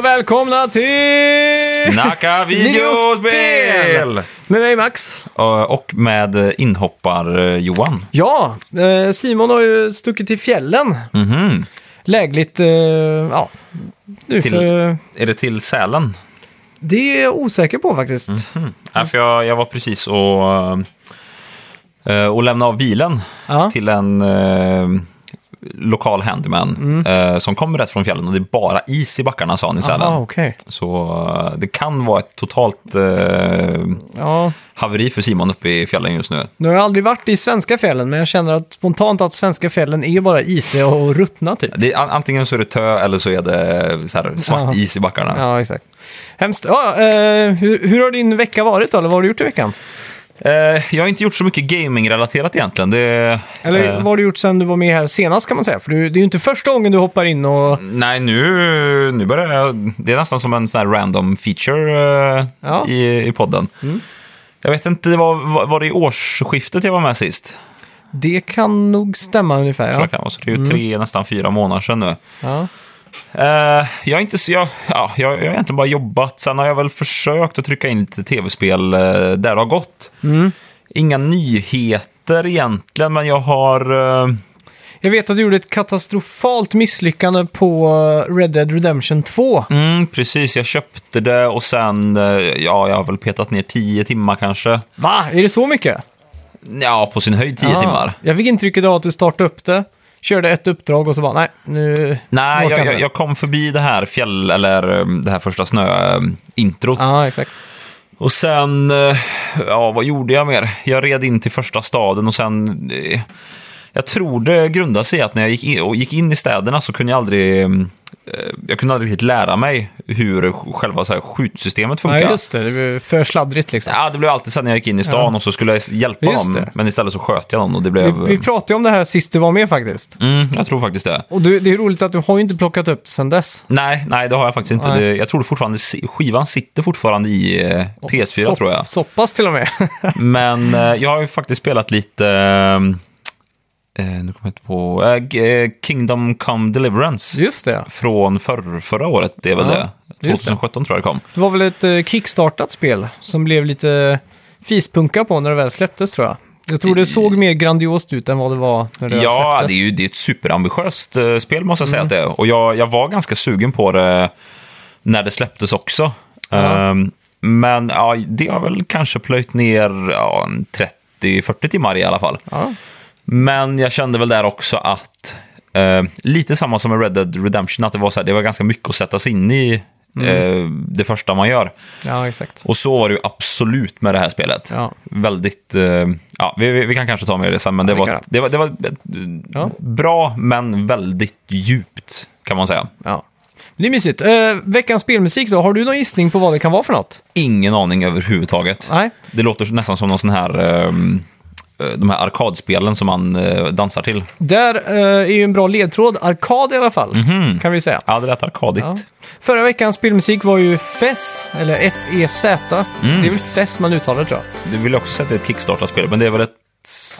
Och välkomna till... Snacka videospel! Med mig Max. Och och med inhoppar-Johan. Ja, eh, Simon har ju stuckit till fjällen. Mhm. Lägligt, eh, ja. Nu Till- för... Är det till Sälen? Det är jag osäker på faktiskt. Mm. Ja, för jag, jag var precis och, eh, och lämnade av bilen Ja. till en eh, lokal handyman Mm. eh, som kommer rätt från fjällen och det är bara is i backarna sa han i Sälen. Aha, okej. Så eh, det kan vara ett totalt eh, Ja, haveri för Simon uppe i fjällen just nu. nu har jag aldrig varit i svenska fjällen, men jag känner att spontant att svenska fjällen är bara isiga och ruttna typ. Det är, an- antingen så är det tö eller så är det så här, svart Ja. is i backarna. Ja, exakt. Hemskt. Ja, eh, hur, hur har din vecka varit då? Eller vad har du gjort i veckan? Eh, jag har inte gjort så mycket gaming-relaterat egentligen. Det, Eller eh, vad har du gjort sen du var med här senast kan man säga? För det är ju inte första gången du hoppar in och... Nej, nu, nu börjar jag... Det är nästan som en sån här random feature eh, Ja. Mm. i, i podden. Jag vet inte, det var, var, det i årsskiftet jag var med sist? Det kan nog stämma ungefär. Ja. jag kan vara. Så det är ju tre, nästan fyra månader sedan nu. Ja. Eh, jag har inte så... Jag, ja, jag, jag har egentligen bara jobbat. Sen har jag väl försökt att trycka in lite tv-spel eh, där det har gått. Mm. Inga nyheter egentligen, men jag har... eh, Jag vet att du gjorde ett katastrofalt misslyckande på Red Dead Redemption 2. Mm, precis, jag köpte det och sen, ja, jag har väl petat ner tio timmar kanske. Va? Är det så mycket? Ja, på sin höjd tio Ah. timmar. Jag fick intrycket av att du startade upp det, körde ett uppdrag och så bara, nej, nu... Nej, jag, jag, jag kom förbi det här fjäll, eller eh, det här första snö-introt. Ja, exakt. Och sen, eh, ja, vad gjorde jag mer? Jag red in till första staden och sen, eh, jag tror det grundade sig i att när jag gick in, gick in i städerna så kunde jag aldrig, eh, jag kunde aldrig riktigt lära mig hur själva så här, skjutsystemet funkar. Ja, just det. Det var för sladdrigt liksom. Ja, det blev alltid sen när jag gick in i stan Ja. och så skulle jag hjälpa dem. Men istället så sköt jag dem och det blev... Vi, vi pratade om det här sist du var med faktiskt. Mm, jag tror faktiskt det. Och du, det är roligt att du har ju inte plockat upp det sedan dess. Nej, nej, det har jag faktiskt inte. Det, jag tror fortfarande skivan sitter fortfarande i eh, PS4 Så- tror jag. Så pass till och med. Men eh, jag har ju faktiskt spelat lite... Eh, nu kommer jag inte på... Eh, eh, Kingdom Come Deliverance. just det. Från förr, förra året, det är väl Ja, det. just det. 2017 tror jag det kom. Det var väl ett eh, kickstartat spel som blev lite fispunka på när det väl släpptes tror jag. Jag tror det såg mer grandiost ut än vad det var när det Ja, släpptes. det är ju det är ett superambitiöst eh, spel måste jag säga att det är. Och jag, jag var ganska sugen på det när det släpptes också. Ja. Ehm, men ja, det har väl kanske plöjt ner ja, en 30-40 timmar i alla fall. Ja. Men jag kände väl där också att, eh, lite samma som med Red Dead Redemption, att det var, så här, det var ganska mycket att sätta sig in i eh, det första man gör. ja, exakt. Och så var det ju absolut med det här spelet. Ja. Väldigt, eh, ja, vi, vi, kan kanske ta med det sen, men det, Ja, var, ett- det var, det var Ja. bra, men väldigt djupt, kan man säga. Ja. Det är mysigt. Eh, veckans spelmusik då, har du någon gissning på vad det kan vara för något? Ingen aning överhuvudtaget. Nej. Det låter nästan som någon sån här, ehm, eh, de här arkadspelen som man eh, dansar till. Där eh, är ju en bra ledtråd, arkad i alla fall, kan vi säga. Ja, det lät arkadigt. Ja. Förra veckans spelmusik var ju FES, eller F-E-Z. Mm. Det är väl FES man uttalar tror jag. Du vill också är ett Kickstarter-spel, men det är väl ett...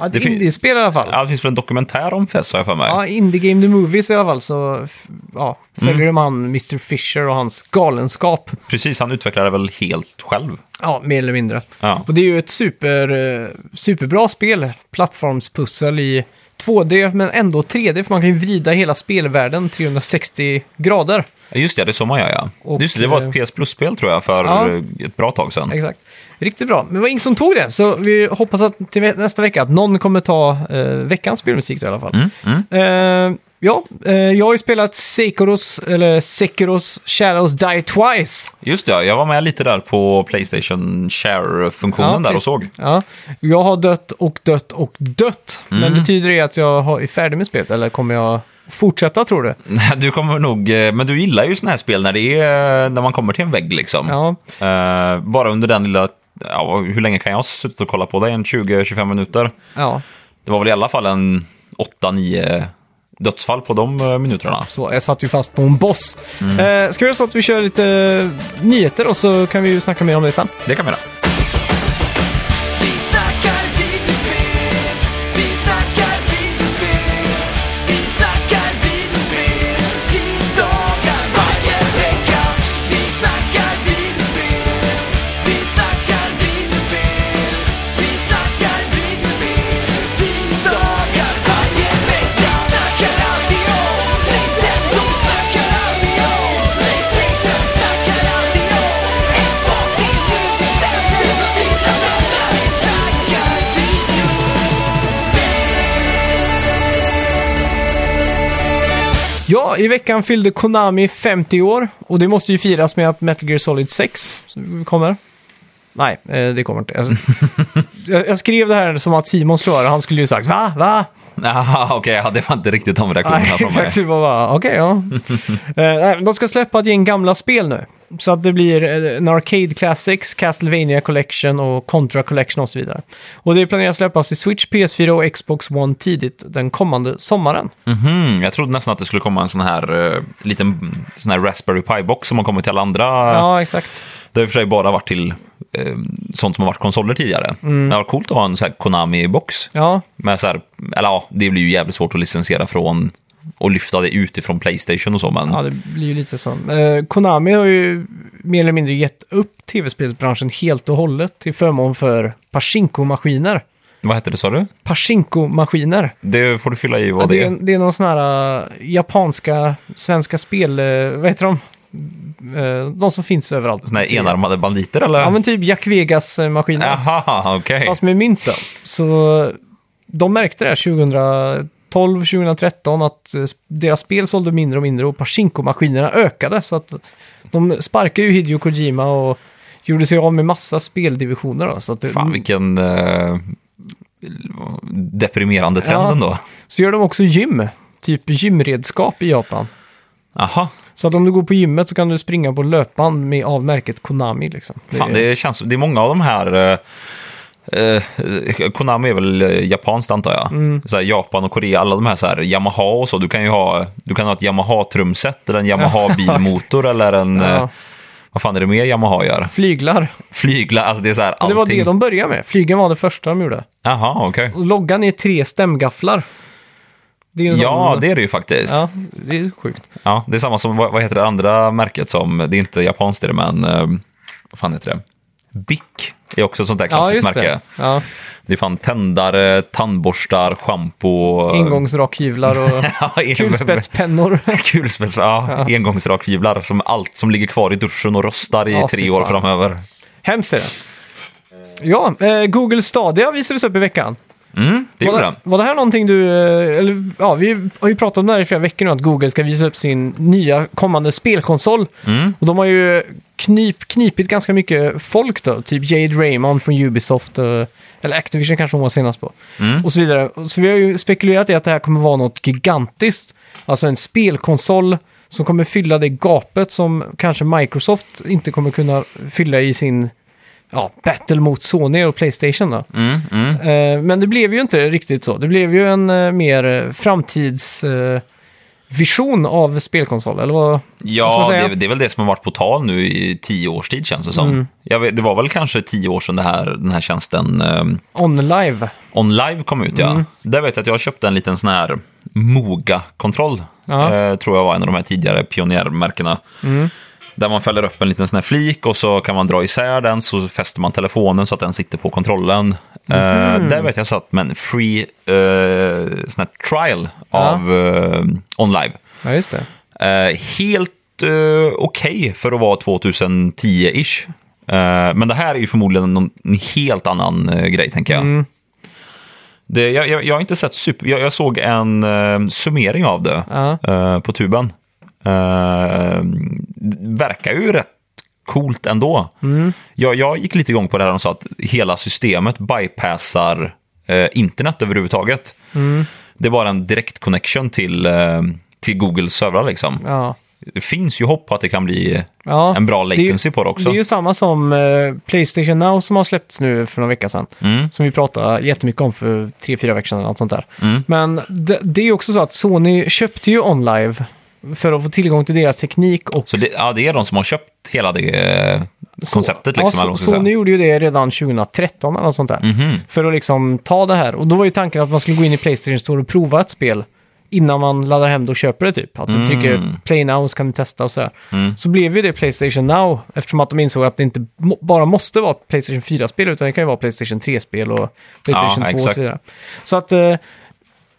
Ja, det är fin- indiespel i alla fall. ja, det finns väl en dokumentär om FES, har jag för mig. Ja, Indie Game The Movies i alla fall så ja, följer Mm. de han Mr. Fisher och hans galenskap. Precis, han utvecklade väl helt själv. Ja, mer eller mindre. Ja. Och det är ju ett super, eh, superbra spel, plattformspussel i 2D men ändå 3D för man kan ju vrida hela spelvärlden 360 grader. Just det, det är så man gör ja. Och, Just det, det var eh, ett PS Plus-spel tror jag för Ja. eh, ett bra tag sedan. Exakt. Riktigt bra. Men det var ingen som tog det, så vi hoppas att till nästa vecka att någon kommer ta eh, veckans spelmusik då, i alla fall. Mm, mm. Eh, ja, eh, jag har ju spelat Sekiros, eller Sekiros Shadows Die Twice. Just det, ja, jag var med lite där på Playstation Share-funktionen där och såg. Ja, jag har dött och dött och dött. Men Mm. betyder det att jag har- är färdig med spelet eller kommer jag fortsätta tror du? Du kommer nog, eh, men du gillar ju såna här spel när det är, när man kommer till en vägg liksom. Ja, Eh, bara under den lilla, ja, hur länge kan jag ha suttit och kollat på det? En 20-25 minuter. ja. Det var väl i alla fall en 8-9 dödsfall på de eh, minuterna. Så jag satt ju fast på en boss. Mm. Eh, ska vi göra så att vi kör lite eh, nyheter och så kan vi ju snacka mer om det sen. Det kan vi göra. I veckan fyllde Konami 50 år och det måste ju firas med att Metal Gear Solid 6 kommer. Nej, eh, det kommer inte. Alltså, jag, jag skrev det här som att Simon skulle höra, han skulle ju sagt va? Va? Jaha, okej, ja, det var inte riktigt de reaktionerna Nej, från exakt. mig. Var bara, okej, ja. Eh, de ska släppa ett gäng gamla spel nu. Så att det blir eh, en Arcade Classics, Castlevania Collection och Contra Collection och så vidare. Och det planeras släppas i Switch, PS4 och Xbox One tidigt den kommande sommaren. Mhm, jag trodde nästan att det skulle komma en sån här uh, liten sån här Raspberry Pi-box som har kommit till alla andra. Ja, exakt. Det har i och för sig bara varit till eh, sånt som har varit konsoler tidigare. Mm. Det var coolt att ha en sån här Konami-box. Ja, Med så här, eller ja, det blir ju jävligt svårt att licensiera från och lyfta det utifrån Playstation och så, men ja, det blir ju lite så. Eh, Konami har ju mer eller mindre gett upp tv-spelsbranschen helt och hållet till förmån för Pachinko-maskiner. vad heter det sa du? Pachinko-maskiner. Det får du fylla i Ja, vad det, det är, är. det är någon sån här uh, japanska, svenska spel... Uh, vad heter de? Uh, de som finns överallt. Såna här enarmade banditer eller? Ja, men typ Jack Vegas-maskiner. Jaha, okej. Fast med mynt då. Så de märkte det här 2012, 2013 att eh, deras spel sålde mindre och mindre och Pachinko-maskinerna ökade. Så att de sparkade ju Hideo Kojima och gjorde sig av med massa speldivisioner. Då, så, att det, Fan vilken eh, deprimerande trend Ja. ändå. så gör de också gym, typ gymredskap i Japan. Jaha, Så att om du går på gymmet så kan du springa på löpband med av märket Konami. Liksom. fan det känns, det är många av de här eh, eh, Konami är väl eh, japanskt antar jag. Mm. Så här, Japan och Korea, alla de här, så här Yamaha och så. Du kan ju ha, du kan ha ett Yamaha-trumset eller en Yamaha-bilmotor eller en... Ja. Eh, vad fan är det mer Yamaha gör? Flyglar. Flyglar, alltså det är så här Men Det allting. var det de började med. Flygen var det första de gjorde. Jaha, okej. Och loggan är tre stämgafflar. Det är Ja, sån- det är det ju faktiskt. Ja, det är sjukt. Ja, det är samma som, vad, heter det andra märket som, det är inte japanskt det men eh, vad fan heter det? Bic är också ett sånt där Ja, klassiskt just märke. det. Ja, Det är fan tändare, tandborstar, schampo. engångsrakhyvlar och Ja, en- kulspetspennor. Kulspets, ja, engångsrakhyvlar som allt som ligger kvar i duschen och rostar i Ja, tre år framöver. Hemskt är det. Ja, eh, Google Stadia visades upp i veckan. Mm, det var, gjorde var det här någonting du... eh, Eller, ja, vi har ju pratat om det här i flera veckor nu, att Google ska visa upp sin nya kommande spelkonsol. Mm. Och de har ju knip, knipit ganska mycket folk då, typ Jade Raymond från Ubisoft, eh, eller Activision kanske hon var senast på. Mm. Och så vidare. Så vi har ju spekulerat i att det här kommer vara något gigantiskt. Alltså en spelkonsol som kommer fylla det gapet som kanske Microsoft inte kommer kunna fylla i sin ja, battle mot Sony och Playstation. Då. Mm, mm. Eh, men det blev ju inte riktigt så. Det blev ju en eh, mer eh, framtidsvision eh, vision av spelkonsol. Eller vad, vad ska man Ja, säga? det, det är väl det som har varit på tal nu i tio års tid känns det som. Mm. Vet, det var väl kanske tio år sedan det här, den här tjänsten um, On Live. OnLive kom ut, ja. Mm. Där vet jag att jag köpte en liten sån här Moga-kontroll. Ja. Eh, tror jag var en av de här tidigare pionjärmärkena. Mm. Där man fäller upp en liten sån här flik och så kan man dra isär den så fäster man telefonen så att den sitter på kontrollen. Eh, Mhm. där vet jag satt med en free eh, sån här trial Ja. av eh, OnLive. Ja, just det. Helt eh, okej för att vara 2010-ish. Eh, men det här är ju förmodligen någon, en helt annan grej, tänker jag. Mm. Det, jag, jag. Jag har inte sett super... Jag, jag såg en eh, summering av det Ja. eh, på tuben. Eh, verkar ju rätt coolt ändå. Mm. Jag, jag gick lite igång på det här och sa att hela systemet bypassar eh, internet överhuvudtaget. Mm. Det är bara en direkt connection till, eh, till Googles servrar liksom. Ja. Det finns ju hopp på att det kan bli Ja, en bra det är ju- latency på det också. Det är ju samma som eh, Playstation Now som har släppts nu för några veckor sedan. Mm. Som vi pratade jättemycket om för tre, fyra veckor sedan. Något sånt där. Mm. Men det, det är ju också så att Sony köpte ju OnLive för att få tillgång till deras teknik och Så det, ja, det är de som har köpt hela det eh, konceptet. Ja, Liksom, så, ska Sony säga. gjorde ju det redan 2013 eller något sånt där. Mhm. För att liksom ta det här. Och då var ju tanken att man skulle gå in i Playstation Store och prova ett spil innan man laddar hem det och köper det typ. Att du Mm. trycker Play Now så kan du testa och sådär. Mm. Så blev ju det Playstation Now eftersom att de insåg att det inte bara måste vara Playstation 4-spel utan det kan ju vara Playstation 3-spel och Playstation Ja, 2 och exakt. så vidare. Så att eh,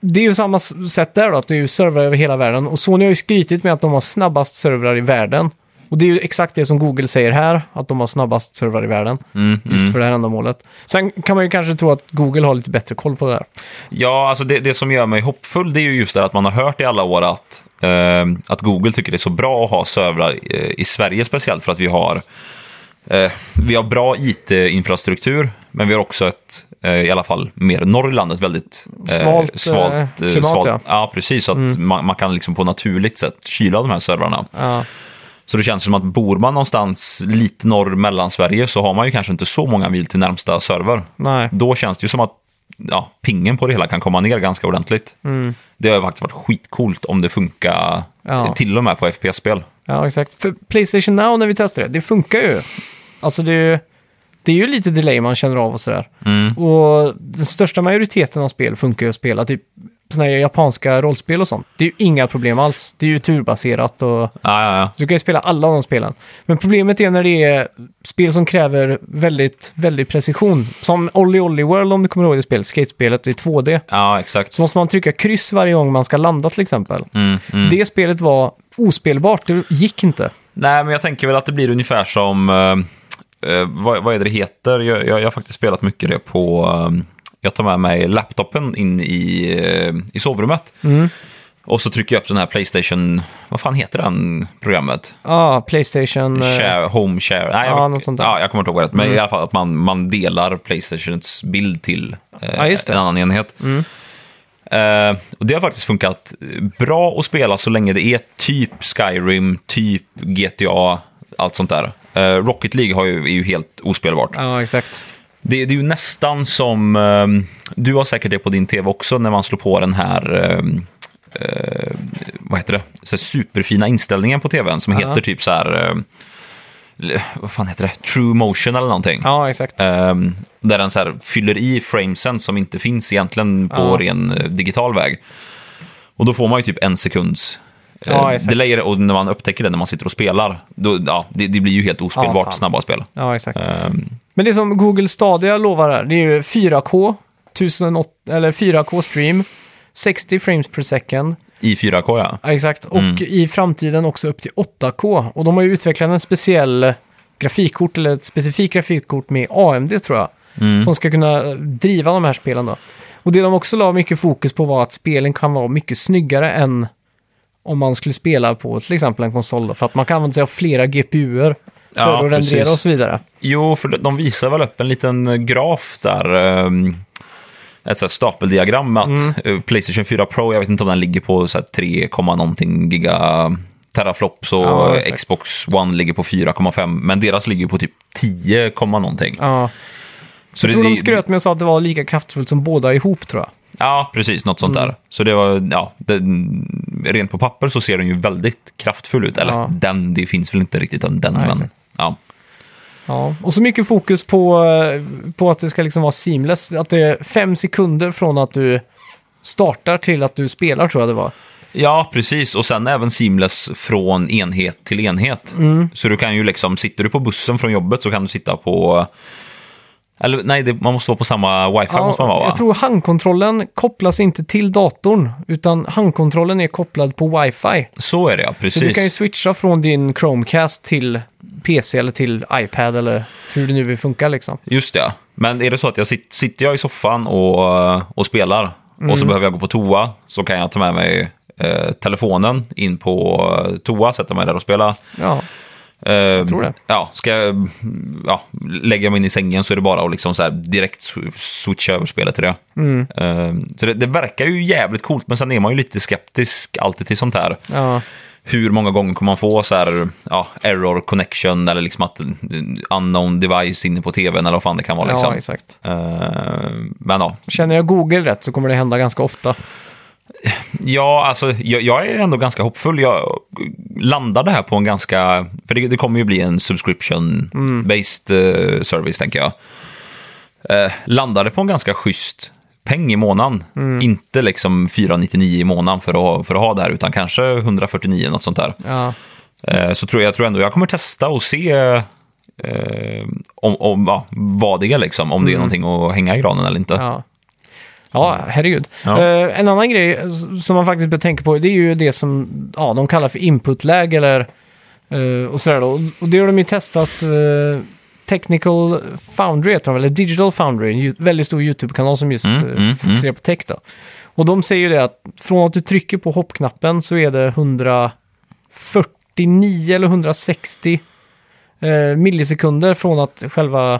det är ju samma sätt där då, att det är ju servrar över hela världen. Och Sony har ju skrytit med att de har snabbast servrar i världen Och det är ju exakt det som Google säger här, att de har snabbast servrar i världen. Mm, Just mm. för det här ändamålet. Sen kan man ju kanske tro att Google har lite bättre koll på det här. Ja, alltså det, det som gör mig hoppfull det är ju just det att man har hört i alla år att, eh, att Google tycker det är så bra att ha servrar eh, i Sverige speciellt för att vi har vi har bra IT-infrastruktur, men vi har också ett, eh, i alla fall mer norr i landet, väldigt eh, Svalt, eh, svalt eh, klimat, svalt, ja. ja. precis. Så att man, man kan liksom på naturligt sätt kyla de här servrarna. Ja, Så det känns som att bor man någonstans lite norr mellan Sverige så har man ju kanske inte så många mil till närmsta server. nej. Då känns det ju som att ja, pingen på det hela kan komma ner ganska ordentligt. Det har ju faktiskt varit skitcoolt om det funkar Ja. till och med på FPS-spel. Ja, exakt. För Playstation Now när vi testade det, det funkar ju. Alltså det är ju, det är ju lite delay man känner av och sådär. Mm. Och den största majoriteten av spel funkar ju att spela, typ sådana här japanska rollspel och sånt. Det är ju inga problem alls. Det är ju turbaserat och Ja, ja, ja. så du kan ju spela alla de spelen. Men problemet är när det är spel som kräver väldigt, väldigt precision. Som Olly Olly World om du kommer ihåg det spelet, skatespelet i 2D. ja exakt. Så måste man trycka kryss varje gång man ska landa till exempel. Mm, mm. Det spelet var ospelbart, det gick inte. Nej, men jag tänker väl att det blir ungefär som... eh, eh, vad, vad är det det heter? Jag, jag, jag har faktiskt spelat mycket det på... eh, jag tar med mig laptopen in i, eh, i sovrummet. Mm. Och så trycker jag upp den här Playstation... Vad fan heter den programmet? Ja, Playstation... eh, Share, home share. Nej, Ja, jag, något sånt där. Mm. Ja, jag kommer inte ihåg det. Men i alla fall att man, man delar Playstations bild till. Mm. en annan enhet. Eh, och det har faktiskt funkat bra att spela så länge det är typ Skyrim, typ GTA, allt sånt där. Eh, Rocket League har ju, är ju helt ospelbart. Ja, exakt. Det, det är ju nästan som, eh, du har säkert det på din tv också, när man slår på den här, eh, eh, vad heter det, så superfina inställningen på tvn som Ja. heter typ så här, eh, vad fan heter det, True Motion eller någonting. Ja, exakt. Eh, där den så här fyller i framesen som inte finns egentligen på Ja. ren eh, digital väg. Och då får man ju typ en sekunds Ja, exakt. delay och när man upptäcker det när man sitter och spelar, då, ja, det, det blir ju helt Ja, ospelbart fan. snabba spel. Ja, exakt. Ehm, Men det som Google Stadia lovar här, det är ju 4K, 1008, eller 4K stream, 60 frames per second. I 4K ja. Ja, exakt. Och Mm. i framtiden också upp till 8K. Och de har ju utvecklat en speciell grafikkort, eller ett specifikt grafikkort med AMD tror jag. Mm. Som ska kunna driva de här spelen då. Och det de också la mycket fokus på var att spelen kan vara mycket snyggare än om man skulle spela på till exempel en konsol. Då, för att man kan använda sig av flera GPUer för Ja, att rendera precis. och så vidare. Jo, för de visar väl upp en liten graf där. ehm, Ett så stapeldiagram med att eh, Playstation 4 Pro, jag vet inte om den ligger på så här 3, komma någonting giga teraflops och Ja, eh. Xbox One ligger på 4,5. Men deras ligger på typ 10, komma någonting. Ja. Så Jag tror de skröt med och sa att det var lika kraftfullt som båda ihop tror jag. Ja, precis. Något sånt Mm. där. Så det var, ja, det, rent på papper så ser den ju väldigt kraftfull ut. Eller Ja. den, det finns väl inte riktigt en den, Nej, men ja. Ja, och så mycket fokus på, eh, på att det ska liksom vara seamless. Att det är fem sekunder från att du startar till att du spelar tror jag det var. Ja, precis. Och sen även seamless från enhet till enhet. Mm. Så du kan ju liksom, sitter du på bussen från jobbet så kan du sitta på... Eller nej, det, man måste vara på samma wifi måste man vara va? jag tror handkontrollen kopplas inte till datorn, utan handkontrollen är kopplad på wifi. Så är det ja, Så precis. du kan ju switcha från din Chromecast till PC eller till iPad eller hur det nu vill funka liksom. Just det. Men är det så att jag sit, sitter jag i soffan och, och spelar och Mm. så behöver jag gå på toa så kan jag ta med mig eh, telefonen in på eh, toa, sätta mig där och spela. Ja, Eh, tror det. Ja, ska jag ja, lägga mig in i sängen så är det bara att liksom så direkt sw- switcha över spelet till det. Mm. Eh, så det, det verkar ju jävligt coolt, men sen är man ju lite skeptisk alltid till sånt här. ja, Hur många gånger kommer man få så här, ja, error connection eller liksom att unknown device inne på tvn eller vad fan det kan vara. Liksom. ja exakt. Eh, men ja, Känner jag Google rätt så kommer det hända ganska ofta. Ja, alltså jag, jag är ändå ganska hoppfull. Jag landade här på en ganska... För det, det kommer ju bli en subscription-based eh, service, tänker jag. Eh, landade på en ganska schysst peng i månaden. Inte liksom 499 i månaden för att, ha- för att ha det här, utan kanske 149, något sånt där. Ja, Eh, så tror jag, jag tror ändå jag kommer testa och se eh, om, om, ja, vad det är, liksom, om det är någonting att hänga i granen eller inte. ja. Ja, herregud. Ja. Eh, en annan grej som man faktiskt bör tänka på, det är ju det som ja, de kallar för input lag eller Eh, och sådär då. Och det har de ju testat. eh, Technical Foundry heter de, eller Digital Foundry, en väldigt stor YouTube-kanal som just Mm, eh, mm, fokuserar på tech då. Och de säger ju det att från att du trycker på hoppknappen så är det 149 eller 160 eh, millisekunder från att själva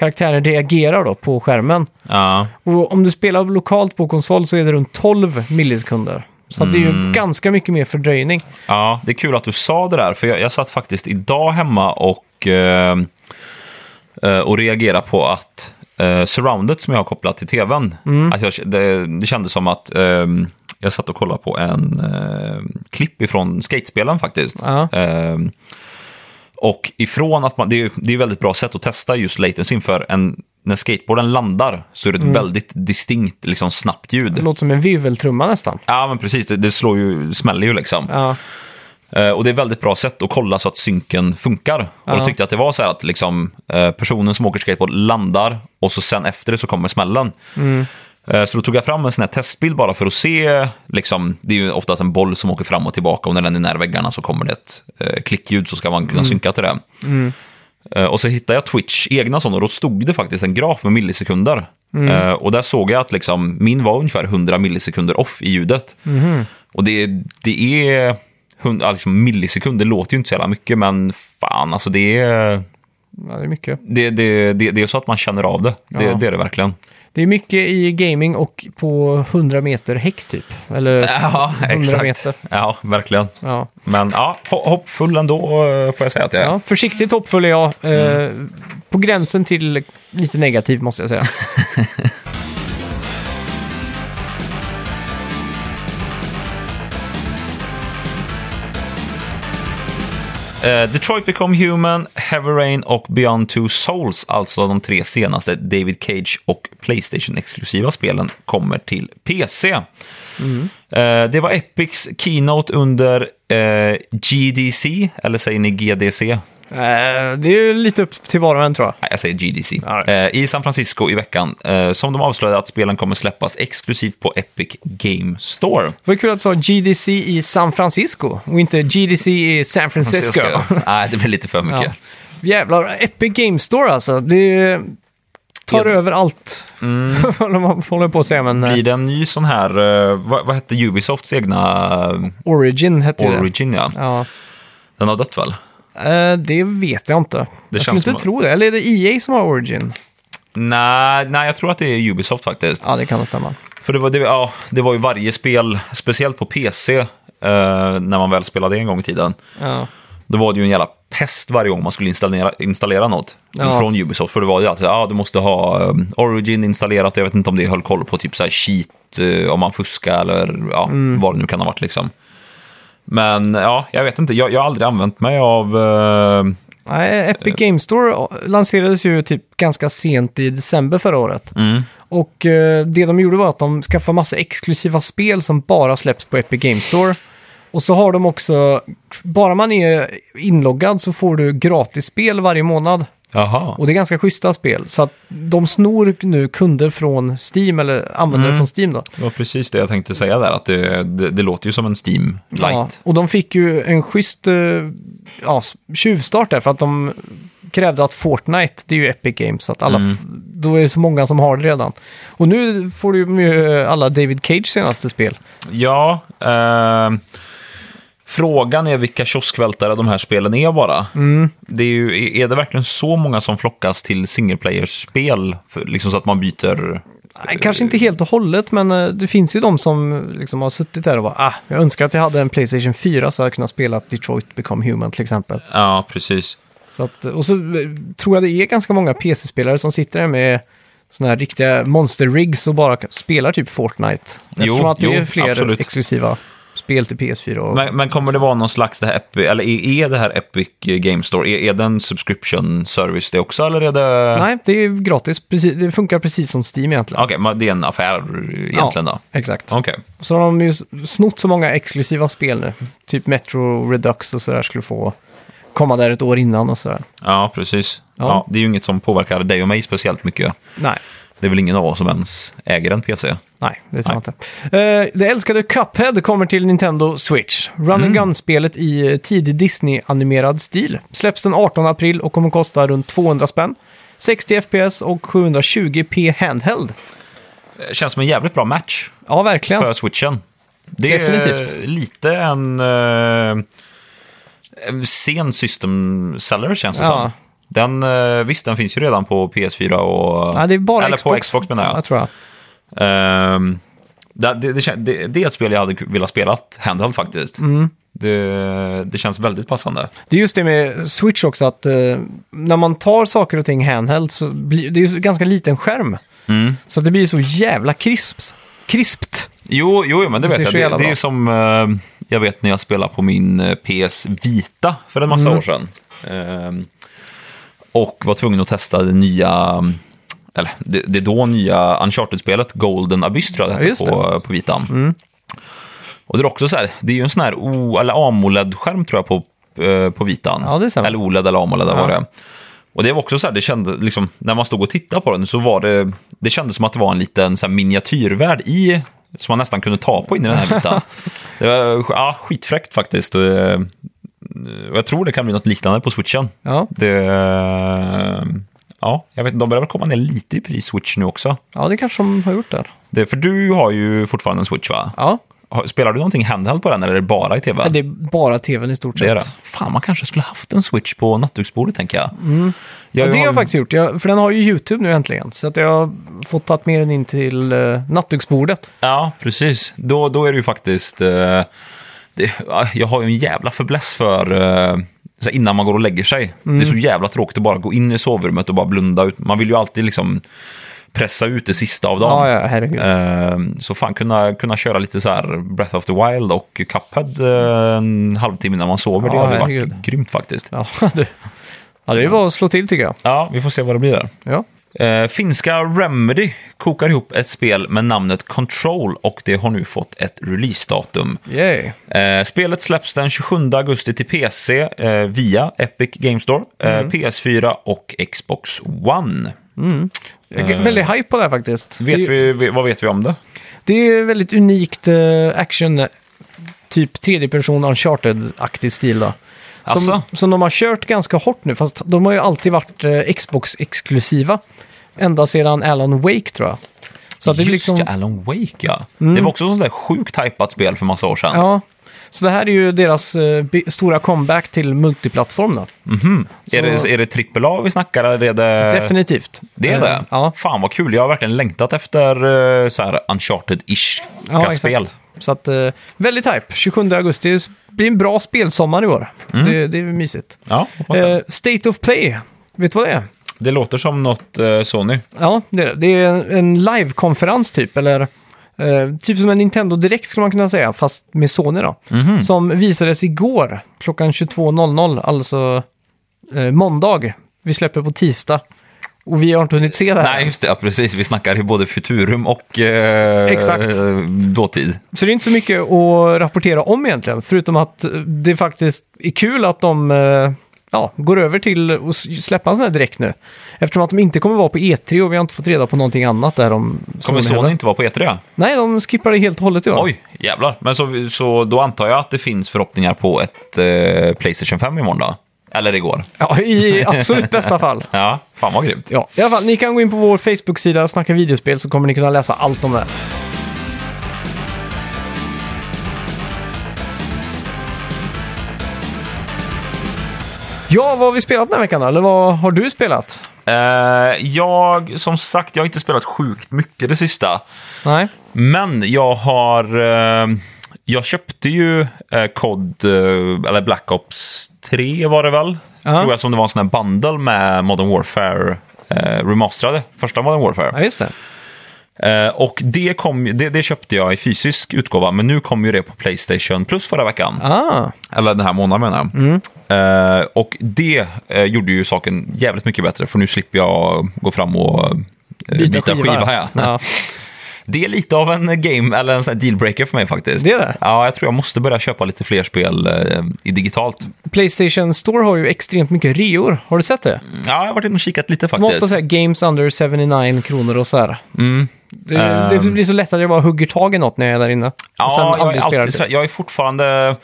karaktären reagerar då på skärmen. Ja, Och om du spelar lokalt på konsol så är det runt 12 millisekunder. Så att det är ju Mm. ganska mycket mer fördröjning. ja, det är kul att du sa det där, för jag, jag satt faktiskt idag hemma och, eh, eh, och reagerade på att eh, surroundet som jag har kopplat till tvn, Mm. att jag, det, det kändes som att eh, jag satt och kollade på en eh, klipp ifrån skatespelen faktiskt. Ja. Och ifrån att man, det är det är ju väldigt bra sätt att testa just latencyn för en, när skateboarden landar så är det ett väldigt distinkt, liksom snabbt ljud. Mm. Det låter som en virveltrumma nästan. Ja, men precis. Det, det slår ju, smäller ju liksom. Ja, Eh, och det är ett väldigt bra sätt att kolla så att synken funkar. Och Ja. då tyckte jag att det var så här att liksom, eh, personen som åker skateboard landar och så sen efter det så kommer smällen. Mm. Eh, så då tog jag fram en sån här testbild bara för att se, liksom, det är ju oftast en boll som åker fram och tillbaka och när den är nära väggarna så kommer det ett eh, klickljud så ska man kunna synka till det. Eh, och så hittade jag Twitch egna sådana och då stod det faktiskt en graf med millisekunder. Eh, och där såg jag att liksom, min var ungefär 100 millisekunder off i ljudet. Och det, det är... hund- ja, Liksom millisekunder låter ju inte så jävla mycket, men fan, alltså det är, ja, det är mycket. det, det, det, det är så att man känner av det. Det, Ja. det är det verkligen. Det är mycket i gaming och på 100 meter häck typ. Eller Ja, 100 exakt. meter. Ja, verkligen. Ja. Men ja, ho- hoppfull ändå eh, får jag säga att jag är. Ja, försiktigt hoppfull är jag. Eh, Mm. På gränsen till lite negativ måste jag säga. Uh, Detroit Become Human, Heavy Rain och Beyond Two Souls, alltså de tre senaste David Cage och Playstation-exklusiva spelen, kommer till PC. Eh, det var Epics Keynote under eh, uh, GDC, eller säger ni GDC? Eh, det är lite upp till var och en tror jag. Jag säger GDC. Ja. Eh, I San Francisco i veckan, eh, som de avslöjade att spelen kommer släppas exklusivt på Epic Game Store. Var kul att du sa GDC i San Francisco och inte GDC i San Francisco. Nej, det blir lite för mycket. Ja. Jävlar, Epic Game Store alltså. Det tar Ja. över allt. Mm. håller på att säga, men Blir det en ny sån här, vad, vad hette Ubisofts egna Origin hette ju det. Origin, ja. Ja. Den har dött väl? Eh, det vet jag inte. jag skulle känns inte som- tro det. Eller är det EA som har Origin? Nej, nej, jag tror att det är Ubisoft faktiskt. Ja, det kan nog stämma. För det var, det, ja, det var ju varje spel, speciellt på PC, eh, när man väl spelade en gång i tiden. Ja. Då var det ju en jävla pest varje gång man skulle installera, installera något Ja. från Ubisoft. För det var ju alltid, ja, du måste ha um, Origin installerat. Jag vet inte om det höll koll på typ så här cheat, eh, om man fuskar eller ja, Mm. vad det nu kan ha varit liksom. Men ja, jag vet inte. Jag, jag har aldrig använt mig av... eh, Nej, Epic Game Store lanserades ju typ ganska sent i december förra året. mm, Och eh, det de gjorde var att de skaffade massa exklusiva spel som bara släpps på Epic Game Store. Och så har de också, bara man är inloggad så får du gratis spel varje månad. Jaha. Och det är ganska schyssta spel. Så att de snor nu kunder från Steam, eller användare Mm. från Steam då. Det var precis det jag tänkte säga där, att det, det, det låter ju som en Steam Lite. Ja, och de fick ju en schysst eh, ja, tjuvstart där för att de krävde att Fortnite, det är ju Epic Games, så att alla, Mm. då är det så många som har det redan. Och nu får du ju eh, alla David Cage senaste spel. Ja, eh, frågan är vilka kioskvältare de här spelen är bara. Mm. Det är, ju, är det verkligen så många som flockas till single player-spel? Liksom så att man byter... Nej, kanske inte helt och hållet, men eh, det finns ju de som liksom har suttit där och bara, ah, jag önskar att jag hade en Playstation 4 så jag kunnat spela Detroit Become Human till exempel. Ja, precis. Så att, och så eh, tror jag det är ganska många PC-spelare som sitter där med sådana här riktiga monster-rigs och bara spelar typ Fortnite. Jo, att det jo, är fler absolut. exklusiva spel till PS4. Och... Men, men kommer det vara någon slags, det här Epic, eller är, är det här Epic Game Store, är, är det en subscription service det också, eller är det... Nej, det är gratis. Precis, det funkar precis som Steam egentligen. Okej, men det är en affär egentligen då? Exakt. Okej. Så har de ju snott så många exklusiva spel nu. Typ Metro Redux och sådär skulle få komma där ett år innan och sådär. Ja, precis. Ja. Ja. det är ju inget som påverkar dig och mig speciellt mycket. Nej. Det är väl ingen av oss som ens äger en PC. Nej, det tror jag inte. Eh, det älskade Cuphead kommer till Nintendo Switch. Run Mm. and Gun-spelet i eh, tidig Disney-animerad stil. Släpps den 18 april och kommer kosta runt 200 spänn. 60 FPS och 720p handheld. Det känns som en jävligt bra match Ja, verkligen. för switchen. Det är Definitivt. lite en, eh, en sen system seller känns det Ja. som. Den, eh, visst, den finns ju redan på PS4 och... Ja, det är bara eller Xbox. på Xbox menar jag. Jag tror jag. Ehm, det, det, det, det, är ett spel jag hade velat spela handheld faktiskt. Mm. Det, det känns väldigt passande. Det är just det med Switch också, att eh, när man tar saker och ting handheld så blir det är ju ganska liten skärm. Mm. Så att det blir så jävla krisps. krispt. Jo, jo, men det vet jag. Det, det är som eh, jag vet när jag spelade på min PS Vita för en massa Mm. år sedan. Ehm, och var tvungen att testa det nya, eller det, det då nya Uncharted-spelet, Golden Abyss tror jag det Ja, hette Mm. på, på Vitan. Och det är också så här, det är ju en sån här O, eller AMOLED-skärm tror jag på, eh, på Vitan. Ja, det eller OLED eller AMOLED, Ja. var det. Och det var också så här, det kändes liksom, när man stod och tittade på den så var det, det kändes som att det var en liten så här, miniatyrvärld i, som man nästan kunde ta på in i den här biten. det var ja, skitfräckt faktiskt. Och, eh, jag tror det kan bli något liknande på switchen. Ja. Det, ja, jag vet de börjar väl komma ner lite i pris switch nu också. ja, det kanske de har gjort där. Det, för du har ju fortfarande en switch va? Ja, Spelar du någonting handheld på den eller är det bara i tv? det är bara tvn i stort sett. Det är det. Fan, man kanske skulle haft en switch på nattduksbordet tänker jag. Ja, Jag det har jag faktiskt gjort, jag, för den har ju YouTube nu äntligen. Så att jag har fått tagit med den in till uh, nattduksbordet. Ja, precis. Då, då är det ju faktiskt... eh, det, ja, jag har ju en jävla förbläss för... eh, innan man går och lägger sig. Det är så jävla tråkigt att bara gå in i sovrummet och bara blunda ut. Man vill ju alltid liksom pressa ut det sista av dagen. Ja, ja, herregud. Eh, Så fan kunna, kunna köra lite så här Breath of the Wild och Cuphead eh, en halvtimme innan man sover. det Ja, hade varit herregud. grymt faktiskt. Ja, du. ja, det är bara att slå till tycker jag. Ja, vi får se vad det blir där. Ja. Eh, finska Remedy kokar ihop ett spel med namnet Control och det har nu fått ett releasedatum. Eh, spelet släpps den 27 augusti till PC eh, via Epic Game Store, eh, Mm. PS4 och Xbox One. Jag är väldigt hype på det här faktiskt. Vet det, vi, vad vet vi om det? det är väldigt unikt uh, action, typ tredje person Uncharted-aktig stil då. Som, som de har kört ganska hårt nu, fast de har ju alltid varit eh, Xbox-exklusiva. Ända sedan Alan Wake tror jag. Så att det är Just liksom, ja, Alan Wake ja. Det var också sånt där sjukt hypat spel för massa år sedan. Ja, så det här är ju deras eh, stora comeback till multiplattform då. Är, det, är det AAA vi snackar eller är det... Definitivt. Det är Eh, det? Ja, Fan vad kul, jag har verkligen längtat efter eh, så här Uncharted-ish ja exakt. Så att, eh, väldigt hype. 27 augusti det blir en bra spelsommar i år. Så det, det är mysigt. Ja, hoppas det. Eh, State of Play, vet du vad det är? Det låter som något eh, Sony. Ja, det är det. Det är en live-konferens typ, eller eh, typ som en Nintendo Direkt skulle man kunna säga, fast med Sony då. Mhm. Som visades igår klockan 22.00, alltså eh, måndag. Vi släpper på tisdag. Och vi har inte hunnit se det här. Nej, just det. Ja, precis. Vi snackar i både futurum och eh, Exakt. dåtid. Så det är inte så mycket att rapportera om egentligen, förutom att det faktiskt är kul att de eh, ja, går över till att släppa en sån här direkt nu. Eftersom att de inte kommer vara på E3 och vi har inte fått reda på någonting annat där om Kommer Sony Sony inte vara på E3? Nej, de skippar det helt och hållet i år. Oj, jävlar. Men så, så då antar jag att det finns förhoppningar på ett eh, Playstation 5 imorgon då? Eller igår? Ja, i absolut bästa fall. Ja, fan vad grymt. Ja, i alla fall, ni kan gå in på vår Facebook-sida, snacka videospel, så kommer ni kunna läsa allt om det. här. Ja, vad har vi spelat den här veckan? Eller vad har du spelat? Eh, jag, som sagt, jag har inte spelat sjukt mycket det sista. Nej? Men jag har... Eh, jag köpte ju eh, COD, eh, eller Black Ops 3 var det väl? Ja. Tror jag som det var en sån här bundle med Modern Warfare eh, remasterade. Första Modern Warfare. Ja, just det. Eh, och det, kom, det, det köpte jag i fysisk utgåva, men nu kom ju det på Playstation Plus förra veckan. Ah, Eller den här månaden menar jag. Mm. Eh, och det eh, gjorde ju saken jävligt mycket bättre, för nu slipper jag gå fram och eh, byta, skiva. ja. ja. Det är lite av en game, eller en sån dealbreaker för mig faktiskt. Det är det? Ja, jag tror jag måste börja köpa lite fler spel eh, i digitalt. Playstation Store har ju extremt mycket reor. Har du sett det? Ja, jag har varit inne och kikat lite De har faktiskt. ofta games under 79 kronor och så här. Mm. Det, det Ehm. blir så lätt att jag bara hugger tag i något när jag är där inne. Ja, jag är, alltid, det. jag är fortfarande...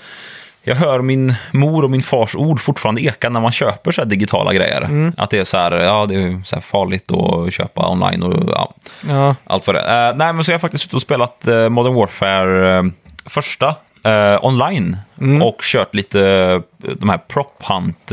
Jag hör min mor och min fars ord fortfarande eka när man köper så digitala grejer. Mm. Att det är så här, ja, det är så farligt att köpa online och ja, Ja, allt vad det är. Eh, nej, men så har jag faktiskt suttit och spelat eh, Modern Warfare eh, första online Mm. och kört lite de här prop hunt